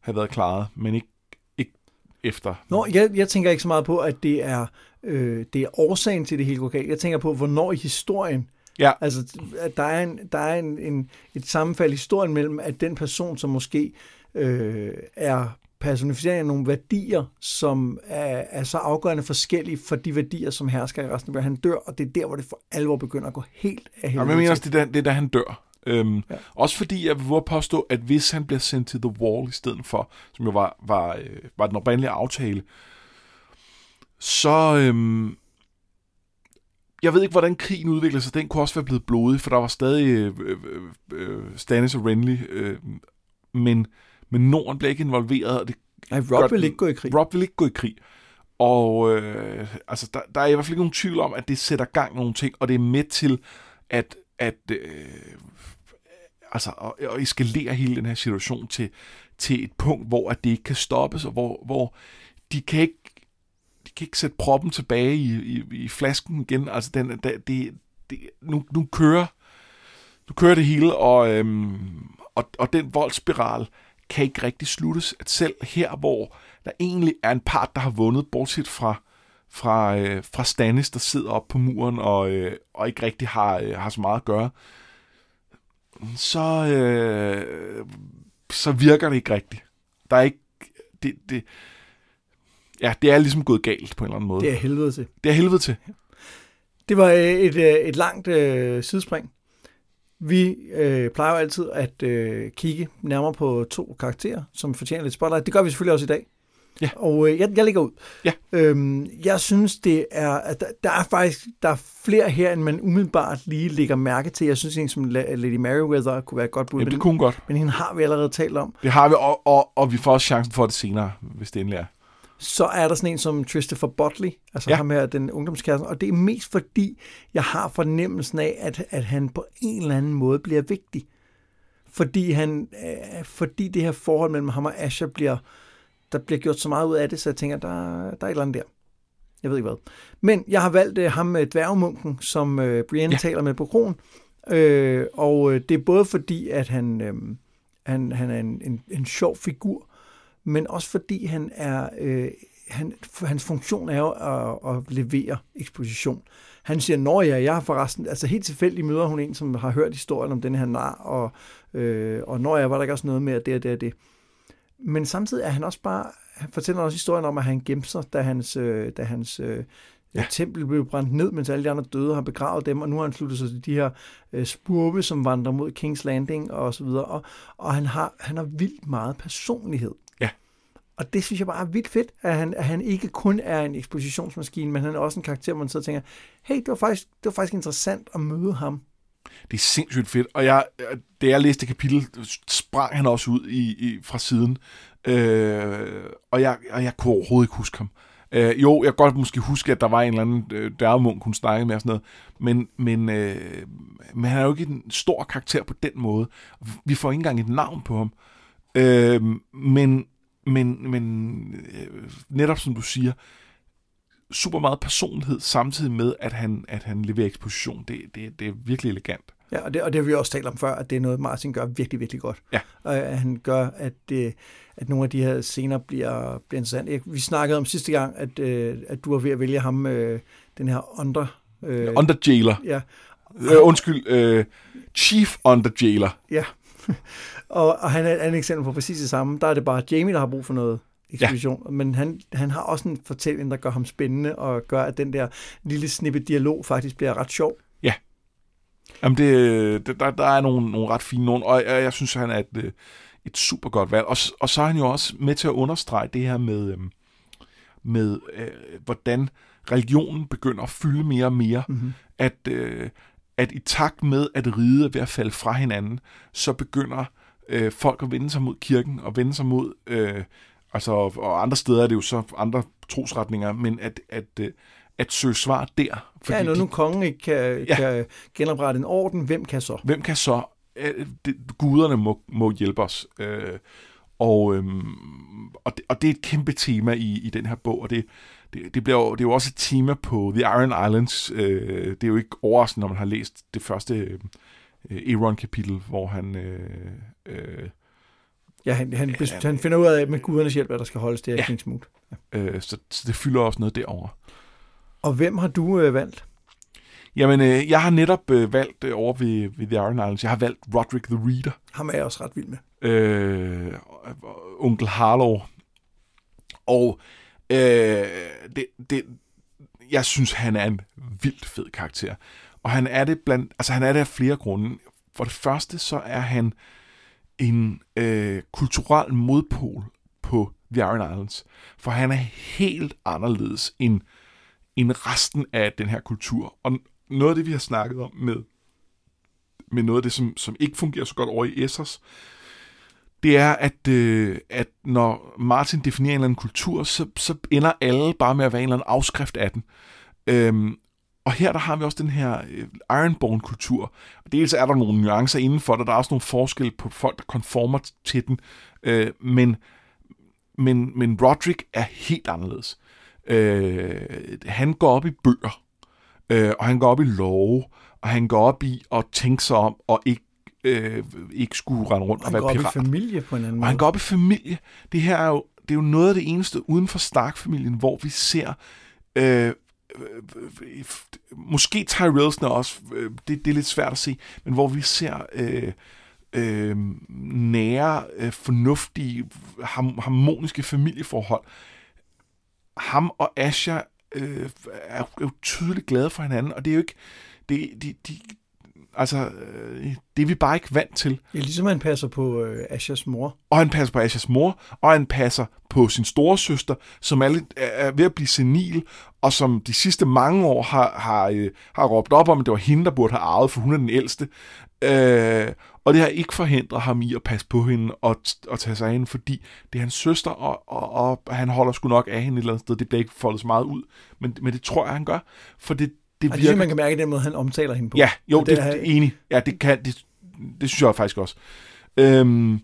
have været klaret, men ikke, ikke efter. Nå, jeg, jeg tænker ikke så meget på, at det er, øh, det er årsagen til det hele går galt. Jeg tænker på, hvornår i historien, Ja, altså at der er, en, der er en, en, et sammenfald i historien mellem, at den person, som måske øh, er personificering af nogle værdier, som er, er så afgørende forskellige for de værdier, som hersker i resten af. Han dør, og det er der, hvor det for alvor begynder at gå helt af ja helvede men jeg mener også, det er, da, det er da han dør. Øhm, Ja. ja. Også fordi jeg vil påstå, at hvis han bliver sendt til The Wall i stedet for, som jo var, var, øh, var den oprindelige aftale, så... Øhm, jeg ved ikke, hvordan krigen udviklede sig. Den kunne også være blevet blodig, for der var stadig øh, øh, øh, Stannis og Renly. Øh, men, men Norden blev ikke involveret, og det Nej, Rob Godt, vil ikke gå i krig. Rob vil ikke gå i krig. Og øh, altså, der, der er i hvert fald ikke nogen tvivl om, at det sætter gang i nogle ting, og det er med til at, at øh, altså, at, at eskalere hele den her situation til, til et punkt, hvor at det ikke kan stoppes, og hvor, hvor de kan ikke de kan ikke sætte proppen tilbage i, i, i flasken igen. Altså, den, der, det, det, nu, nu kører nu kører det hele, og, øhm, og, og den voldsspiral kan ikke rigtig sluttes. At selv her, hvor der egentlig er en part, der har vundet, bortset fra, fra, øh, fra Stannis, der sidder oppe på muren og, øh, og ikke rigtig har, øh, har så meget at gøre, så, øh, så virker det ikke rigtigt. Der er ikke... Det, det, ja, det er ligesom gået galt på en eller anden måde. Det er helvede til. det er helvede til. Det var øh, et, øh, et langt øh, sidespring. Vi øh, plejer jo altid at øh, kigge nærmere på to karakterer, som fortjener lidt spotlight. Det gør vi selvfølgelig også i dag. Ja. Og øh, jeg, jeg lægger ud. Ja. Øhm, jeg synes, det er, at der, der er faktisk der er flere her, end man umiddelbart lige lægger mærke til. Jeg synes, en som La- Lady Meriwether kunne være et godt bud, Jamen, det kunne hun godt. men hende har vi allerede talt om. Det har vi, og, og, og vi får også chancen for det senere, hvis det endelig er. Så er der sådan en som Christopher Botley, altså ja. Ham her, den ungdomskæreste, og det er mest fordi, jeg har fornemmelsen af, at, at han på en eller anden måde bliver vigtig. fordi, han, øh, fordi det her forhold mellem ham og Asher bliver, der bliver gjort så meget ud af det, så jeg tænker, der, der er et eller andet der. Jeg ved ikke hvad. Men jeg har valgt øh, ham med dværgmunken, som øh, Brienne ja. taler med på kronen. Øh, og øh, det er både fordi, at han, øh, han, han er en, en, en sjov figur, men også fordi han er, øh, han, hans funktion er jo at, at levere eksposition. Han siger, når jeg, jeg har forresten, altså helt tilfældigt møder hun en, som har hørt historien om den her nar, og, øh, og når jeg var der ikke også noget med, at det og det og det. Men samtidig er han også bare, han fortæller også historien om, at han gemte sig, da hans, øh, da hans øh, ja. tempel blev brændt ned, mens alle de andre døde har begravet dem, og nu har han sluttet sig til de her øh, spurve, som vandrer mod King's Landing og så videre, og, og han, har, han har vildt meget personlighed. Og det synes jeg bare er vildt fedt, at han, at han ikke kun er en ekspositionsmaskine, men han er også en karakter, hvor man så tænker, hey, det var, faktisk, det var faktisk interessant at møde ham. Det er sindssygt fedt, og jeg, da jeg læste kapitel, sprang han også ud i, i fra siden, øh, og, jeg, og jeg kunne overhovedet ikke huske ham. Øh, jo, jeg kan godt måske huske, at der var en eller anden øh, dørmunk, hun snakkede med og sådan noget, men, men, øh, men han er jo ikke en stor karakter på den måde. Vi får ikke engang et navn på ham. Øh, men men, men øh, netop som du siger, super meget personlighed, samtidig med, at han, at han leverer eksposition. Det, det, det er virkelig elegant. Ja, og det, og det har vi også talt om før, at det er noget, Martin gør virkelig, virkelig godt. Ja. Og at han gør, at, det, at nogle af de her scener bliver, bliver interessant. Vi snakkede om sidste gang, at, øh, at du var ved at vælge ham, øh, den her under... Øh, under jailer. Ja. Øh, undskyld, øh, chief under jailer. Ja. Og, og han er et andet eksempel på præcis det samme. Der er det bare Jamie, der har brug for noget ekspedition. Ja. Men han, han har også en fortælling, der gør ham spændende, og gør, at den der lille snippe dialog faktisk bliver ret sjov. Ja. Jamen, det, det, der, der er nogle, nogle ret fine nogen, og jeg, jeg synes, han er et, øh, et super godt valg. Og, og så er han jo også med til at understrege det her med, øhm, med øh, hvordan religionen begynder at fylde mere og mere. Mm-hmm. At, øh, at i takt med, at riget er ved at falde fra hinanden, så begynder øh, folk at vende sig mod kirken og vende sig mod, øh, altså, og andre steder er det jo så andre trosretninger, men at, at, øh, at søge svar der. Fordi ja, når nu de, kongen ikke kan, ja. kan genoprette en orden, hvem kan så? Hvem kan så? Øh, det, guderne må, må hjælpe os. Øh, og, øhm, og, det, og det er et kæmpe tema i, i den her bog, og det, det, det, bliver jo, det er jo også et tema på The Iron Islands. Øh, det er jo ikke overraskende, når man har læst det første øh, Euron-kapitel, hvor han... Øh, øh, ja, han, han, han, han finder ud af med gudernes hjælp, at der skal holdes det her ja. smut. Ja. Øh, så, så det fylder også noget derovre. Og hvem har du øh, valgt? Jamen, øh, jeg har netop øh, valgt øh, over ved, ved The Iron Islands, jeg har valgt Roderick the Reader. Ham er jeg også ret vild med. Øh, onkel Harlow. Og Øh, det, det, jeg synes, han er en vildt fed karakter. Og han er det blandt, altså han er det af flere grunde. For det første, så er han en øh, kulturel modpol på The Iron Islands. For han er helt anderledes end, end resten af den her kultur. Og noget af det, vi har snakket om med, med noget af det, som, som ikke fungerer så godt over i Essos, det er, at, øh, at når Martin definerer en eller anden kultur, så, så ender alle bare med at være en eller anden afskrift af den. Øhm, og her der har vi også den her øh, Ironborn-kultur. Dels er der nogle nuancer indenfor det, der er også nogle forskelle på folk, der konformer til den. Øh, men, men, men Roderick er helt anderledes. Øh, han går op i bøger, øh, og han går op i love, og han går op i at tænke sig om, og ikke øh, ikke skulle rende rundt og, og være pirat. Han går op i familie på en anden måde. Og han går op i familie. Det her er jo, det er jo noget af det eneste uden for Stark-familien, hvor vi ser... Øh, øh, måske Tyrellsene også, øh, det, det er lidt svært at se, men hvor vi ser øh, øh, nære, øh, fornuftige, harmoniske familieforhold. Ham og Asha øh, er jo tydeligt glade for hinanden, og det er jo ikke, det, de, de, Altså, øh, det er vi bare ikke vant til. Ja, ligesom han passer på øh, Ashas mor. Og han passer på Ashas mor, og han passer på sin store søster, som er, lidt, er ved at blive senil, og som de sidste mange år har, har, øh, har råbt op om, at det var hende, der burde have arvet, for hun er den ældste. Øh, og det har ikke forhindret ham i at passe på hende og, og tage sig af hende, fordi det er hans søster, og, og, og han holder sgu nok af hende et eller andet sted. Det bliver ikke foldet så meget ud, men, men det tror jeg, han gør, for det, det virker... det man kan mærke den måde, han omtaler hende på. Ja, jo, det, det er enig. Ja, det, kan, det, det synes jeg faktisk også. Øhm,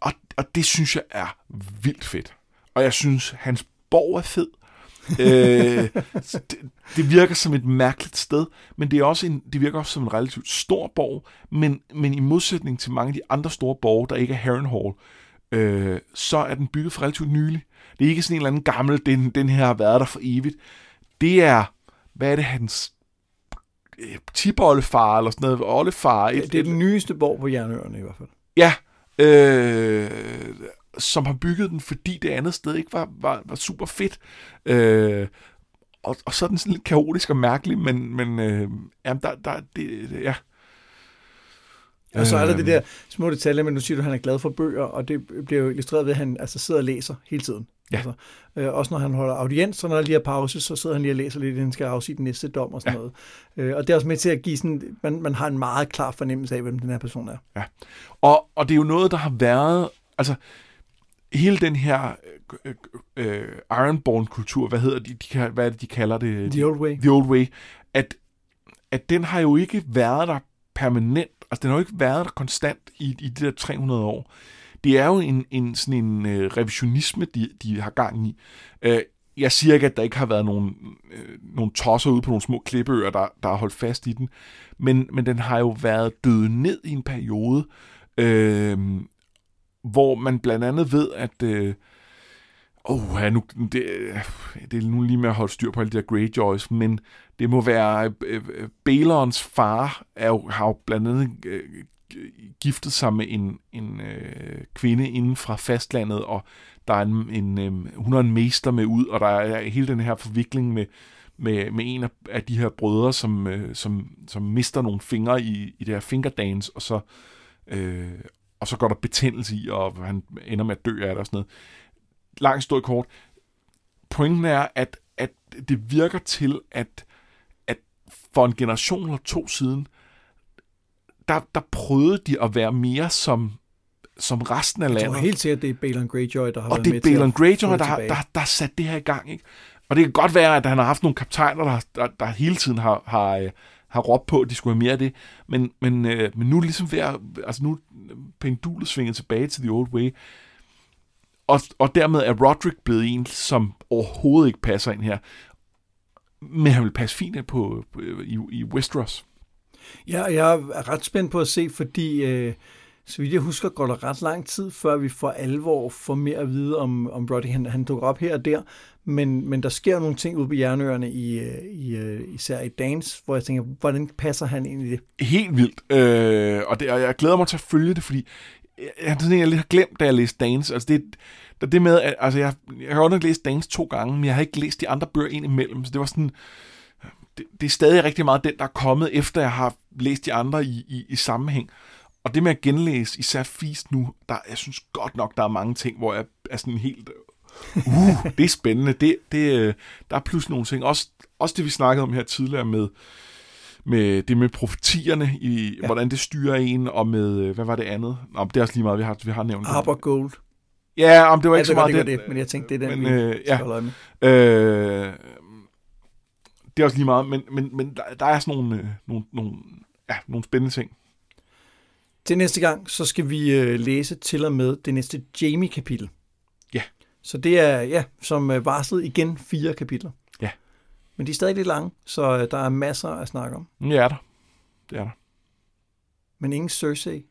og, og det synes jeg er vildt fedt. Og jeg synes, hans borg er fed. Øh, det, det virker som et mærkeligt sted, men det, er også en, det virker også som en relativt stor borg, men, men i modsætning til mange af de andre store borge, der ikke er Harrenhal, øh, så er den bygget for relativt nylig. Det er ikke sådan en eller anden gammel, den, den her har været der for evigt. Det er, hvad er det, hans øh, tipoldefar eller sådan noget, oldefar. Ja, det er den nyeste borg på Jernøerne i hvert fald. Ja, øh, som har bygget den, fordi det andet sted ikke var, var, var super fedt. Øh, og, og så er den sådan lidt kaotisk og mærkelig, men, men øh, jamen, der, der, det, ja. Og så er der det der små detaljer, men nu siger du, at han er glad for bøger, og det bliver jo illustreret ved, at han altså sidder og læser hele tiden. Ja. Altså, øh, også når han holder audiens, så når der lige er pause, så sidder han lige og læser lidt, inden han skal afsige den næste dom og sådan ja. noget. Øh, og det er også med til at give sådan, man, man har en meget klar fornemmelse af, hvem den her person er. Ja, og, og det er jo noget, der har været, altså hele den her øh, øh, Ironborn-kultur, hvad hedder de, de, hvad er det, de kalder det? The Old Way. The Old Way, at, at den har jo ikke været der permanent, altså den har jo ikke været der konstant i, i de der 300 år. Det er jo en, en sådan en øh, revisionisme, de, de har gang i. Øh, jeg siger ikke, at der ikke har været nogle, øh, nogle tosser ude på nogle små klippeøer, der, der har holdt fast i den, men, men den har jo været død ned i en periode, øh, hvor man blandt andet ved, at øh, oh, ja, nu, det, øh, det er nu lige med at holde styr på alle de der Greyjoys, men det må være øh, øh, Balons far er jo, har jo blandt andet øh, giftet sig med en, en øh, kvinde inden fra fastlandet, og der er en, en øh, hun har en mester med ud, og der er hele den her forvikling med, med, med en af, af de her brødre, som, øh, som, som mister nogle fingre i, i det her fingerdance, og så, øh, og så går der betændelse i, og han ender med at dø af det og sådan noget. Langt stort kort. Pointen er, at, at det virker til, at, at for en generation eller to siden, der, der prøvede de at være mere som, som resten af landet. Jeg tror helt sikkert, det er Balon Greyjoy, der har og været det med er Balon Greyjoy, der, der, der har sat det her i gang. Ikke? Og det kan godt være, at han har haft nogle kaptajner, der, der, der hele tiden har, har, øh, har råbt på, at de skulle have mere af det. Men, men, øh, men nu er det ligesom ved at, altså nu pendulet svinget tilbage til The Old Way. Og, og dermed er Roderick blevet en, som overhovedet ikke passer ind her. Men han vil passe fint ind på, på i, i Westeros. Ja, jeg er ret spændt på at se, fordi øh, så vidt jeg husker, går der ret lang tid, før vi for alvor får mere at vide om, om Brody. Han, han dukker op her og der, men, men der sker nogle ting ude på jernøerne, i, øh, i, øh, især i Dans, hvor jeg tænker, hvordan passer han ind i det? Helt vildt. Øh, og, det, og jeg glæder mig til at følge det, fordi jeg, jeg, jeg lidt har glemt, da jeg læste Dance. Altså det, der det med, at altså jeg, jeg har godt læst Dance to gange, men jeg har ikke læst de andre bøger ind imellem, så det var sådan, det, det er stadig rigtig meget den, der er kommet, efter jeg har læst de andre i, i, i sammenhæng. Og det med at genlæse især Feast nu, der, jeg synes godt nok, der er mange ting, hvor jeg er sådan helt, uh, det er spændende. Det, det, øh, der er pludselig nogle ting. Også, også det, vi snakkede om her tidligere med, med det med profetierne, i ja. hvordan det styrer en, og med, øh, hvad var det andet? Nå, det er også lige meget, vi har, vi har nævnt. Arbor Gold. Ja, om det var ikke så meget det, det, men jeg tænkte, det er den, men, øh, ja. Øh, det er også lige meget, men, men, men der, der er sådan nogle, øh, nogle, nogle, ja, nogle spændende ting. Til næste gang, så skal vi øh, læse til og med det næste Jamie-kapitel. Ja. Så det er, ja, som øh, varslet igen fire kapitler. Ja. Men de er stadig lidt lange, så øh, der er masser at snakke om. Ja, er der. Det er der. Men ingen Cersei.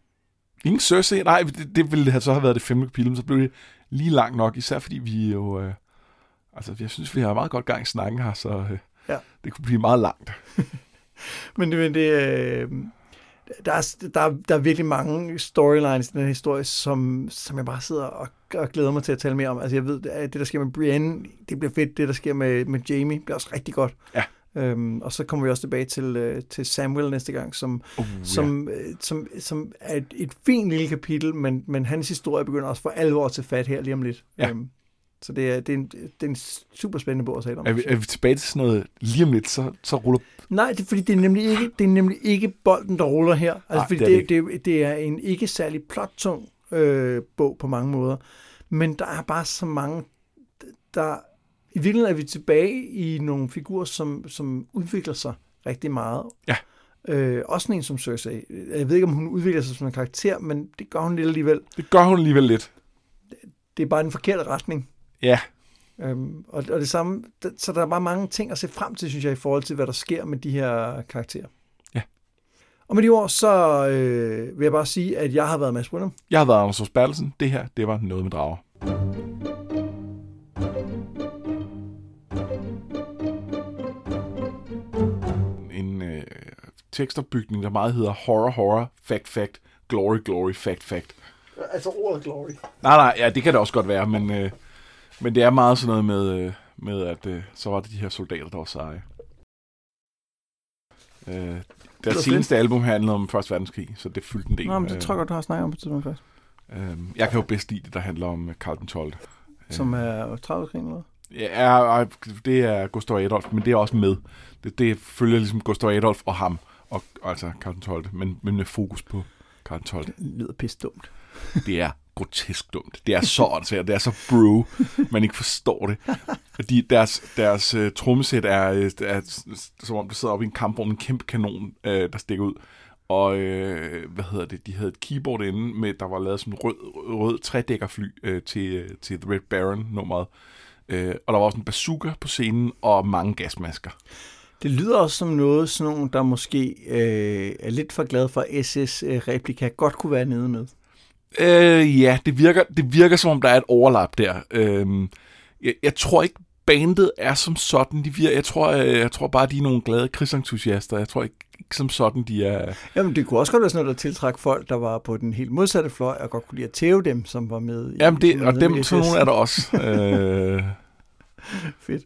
Ingen Cersei? Nej, det, det ville have så have været det femte kapitel, men så blev det lige langt nok, især fordi vi jo... Øh, altså, jeg synes, vi har meget godt gang i snakken her, så øh, ja. det kunne blive meget langt. [laughs] men, men det... Øh, der er, der, der er virkelig mange storylines i den her historie, som, som jeg bare sidder og, og glæder mig til at tale mere om. Altså jeg ved, at det der sker med Brienne, det bliver fedt. Det der sker med, med Jamie, bliver også rigtig godt. Ja. Øhm, og så kommer vi også tilbage til, øh, til Samuel næste gang, som, uh, som, øh, som, som er et, et fint lille kapitel, men, men hans historie begynder også for alvor til fat her lige om lidt. Ja. Øhm, så det er, det, er en, det er en super spændende bog at tale om. Er vi, er vi tilbage til sådan noget lige om lidt, så, så ruller... Nej, det fordi det er, nemlig ikke, det er nemlig ikke bolden, der ruller her. Altså, Nej, fordi det, er det, det, det, det er en ikke særlig plottung øh, bog på mange måder. Men der er bare så mange... Der, I virkeligheden er vi tilbage i nogle figurer, som, som udvikler sig rigtig meget. Ja. Øh, også en som Cersei. Jeg ved ikke, om hun udvikler sig som en karakter, men det gør hun lidt alligevel. Det gør hun alligevel lidt. Det er bare den forkerte retning. Ja, Øhm, og, og det samme, så der er bare mange ting at se frem til, synes jeg, i forhold til, hvad der sker med de her karakterer. Ja. Og med de ord, så øh, vil jeg bare sige, at jeg har været Mads Brynum. jeg har været Anders Hos Bertelsen. Det her, det var noget med drager. En øh, tekstopbygning, der meget hedder horror, horror, fact, fact, glory, glory, fact, fact. Altså ordet glory. Nej, nej, ja, det kan det også godt være, men, øh, men det er meget sådan noget med, øh, med at øh, så var det de her soldater, der var seje. Øh, deres seneste album handlede om Første Verdenskrig, så det fyldte en del. Nå, men det Øh, tror jeg godt, du har snakket om på tidspunkt først. øh, jeg kan jo bedst lide det, der handler om Karl den 12. Som er 30 krigen eller? Ja, det er Gustav Adolf, men det er også med. Det, det følger ligesom Gustav Adolf og ham, og, altså Karl den 12., men, men med fokus på Karl den 12. Det lyder pisse dumt. Det er grotesk dumt. Det er så åndssvagt, det er så bro, man ikke forstår det. Fordi deres, deres uh, trommesæt er, øh, er, er, som om det sidder oppe i en kampvogn, en kæmpe kanon, uh, der stikker ud. Og øh, hvad hedder det, de havde et keyboard inde, med, der var lavet som en rød, rød trædækkerfly øh, til, til The Red Baron nummeret. Øh, og der var også en bazooka på scenen, og mange gasmasker. Det lyder også som noget, sådan nogen, der måske øh, er lidt for glad for SS-replika, godt kunne være nede med. Øh, ja, det virker, det virker som om, der er et overlap der. Øh, jeg, jeg tror ikke, bandet er som sådan. De virker, jeg, tror, øh, jeg tror bare, de er nogle glade krigsentusiaster. Jeg tror ikke, ikke som sådan, de er... Jamen, det kunne også godt være sådan noget, der tiltræk folk, der var på den helt modsatte fløj, og godt kunne lide at tæve dem, som var med. i- Jamen, det, var og dem, i sådan nogle er der også. [laughs] øh, Fedt.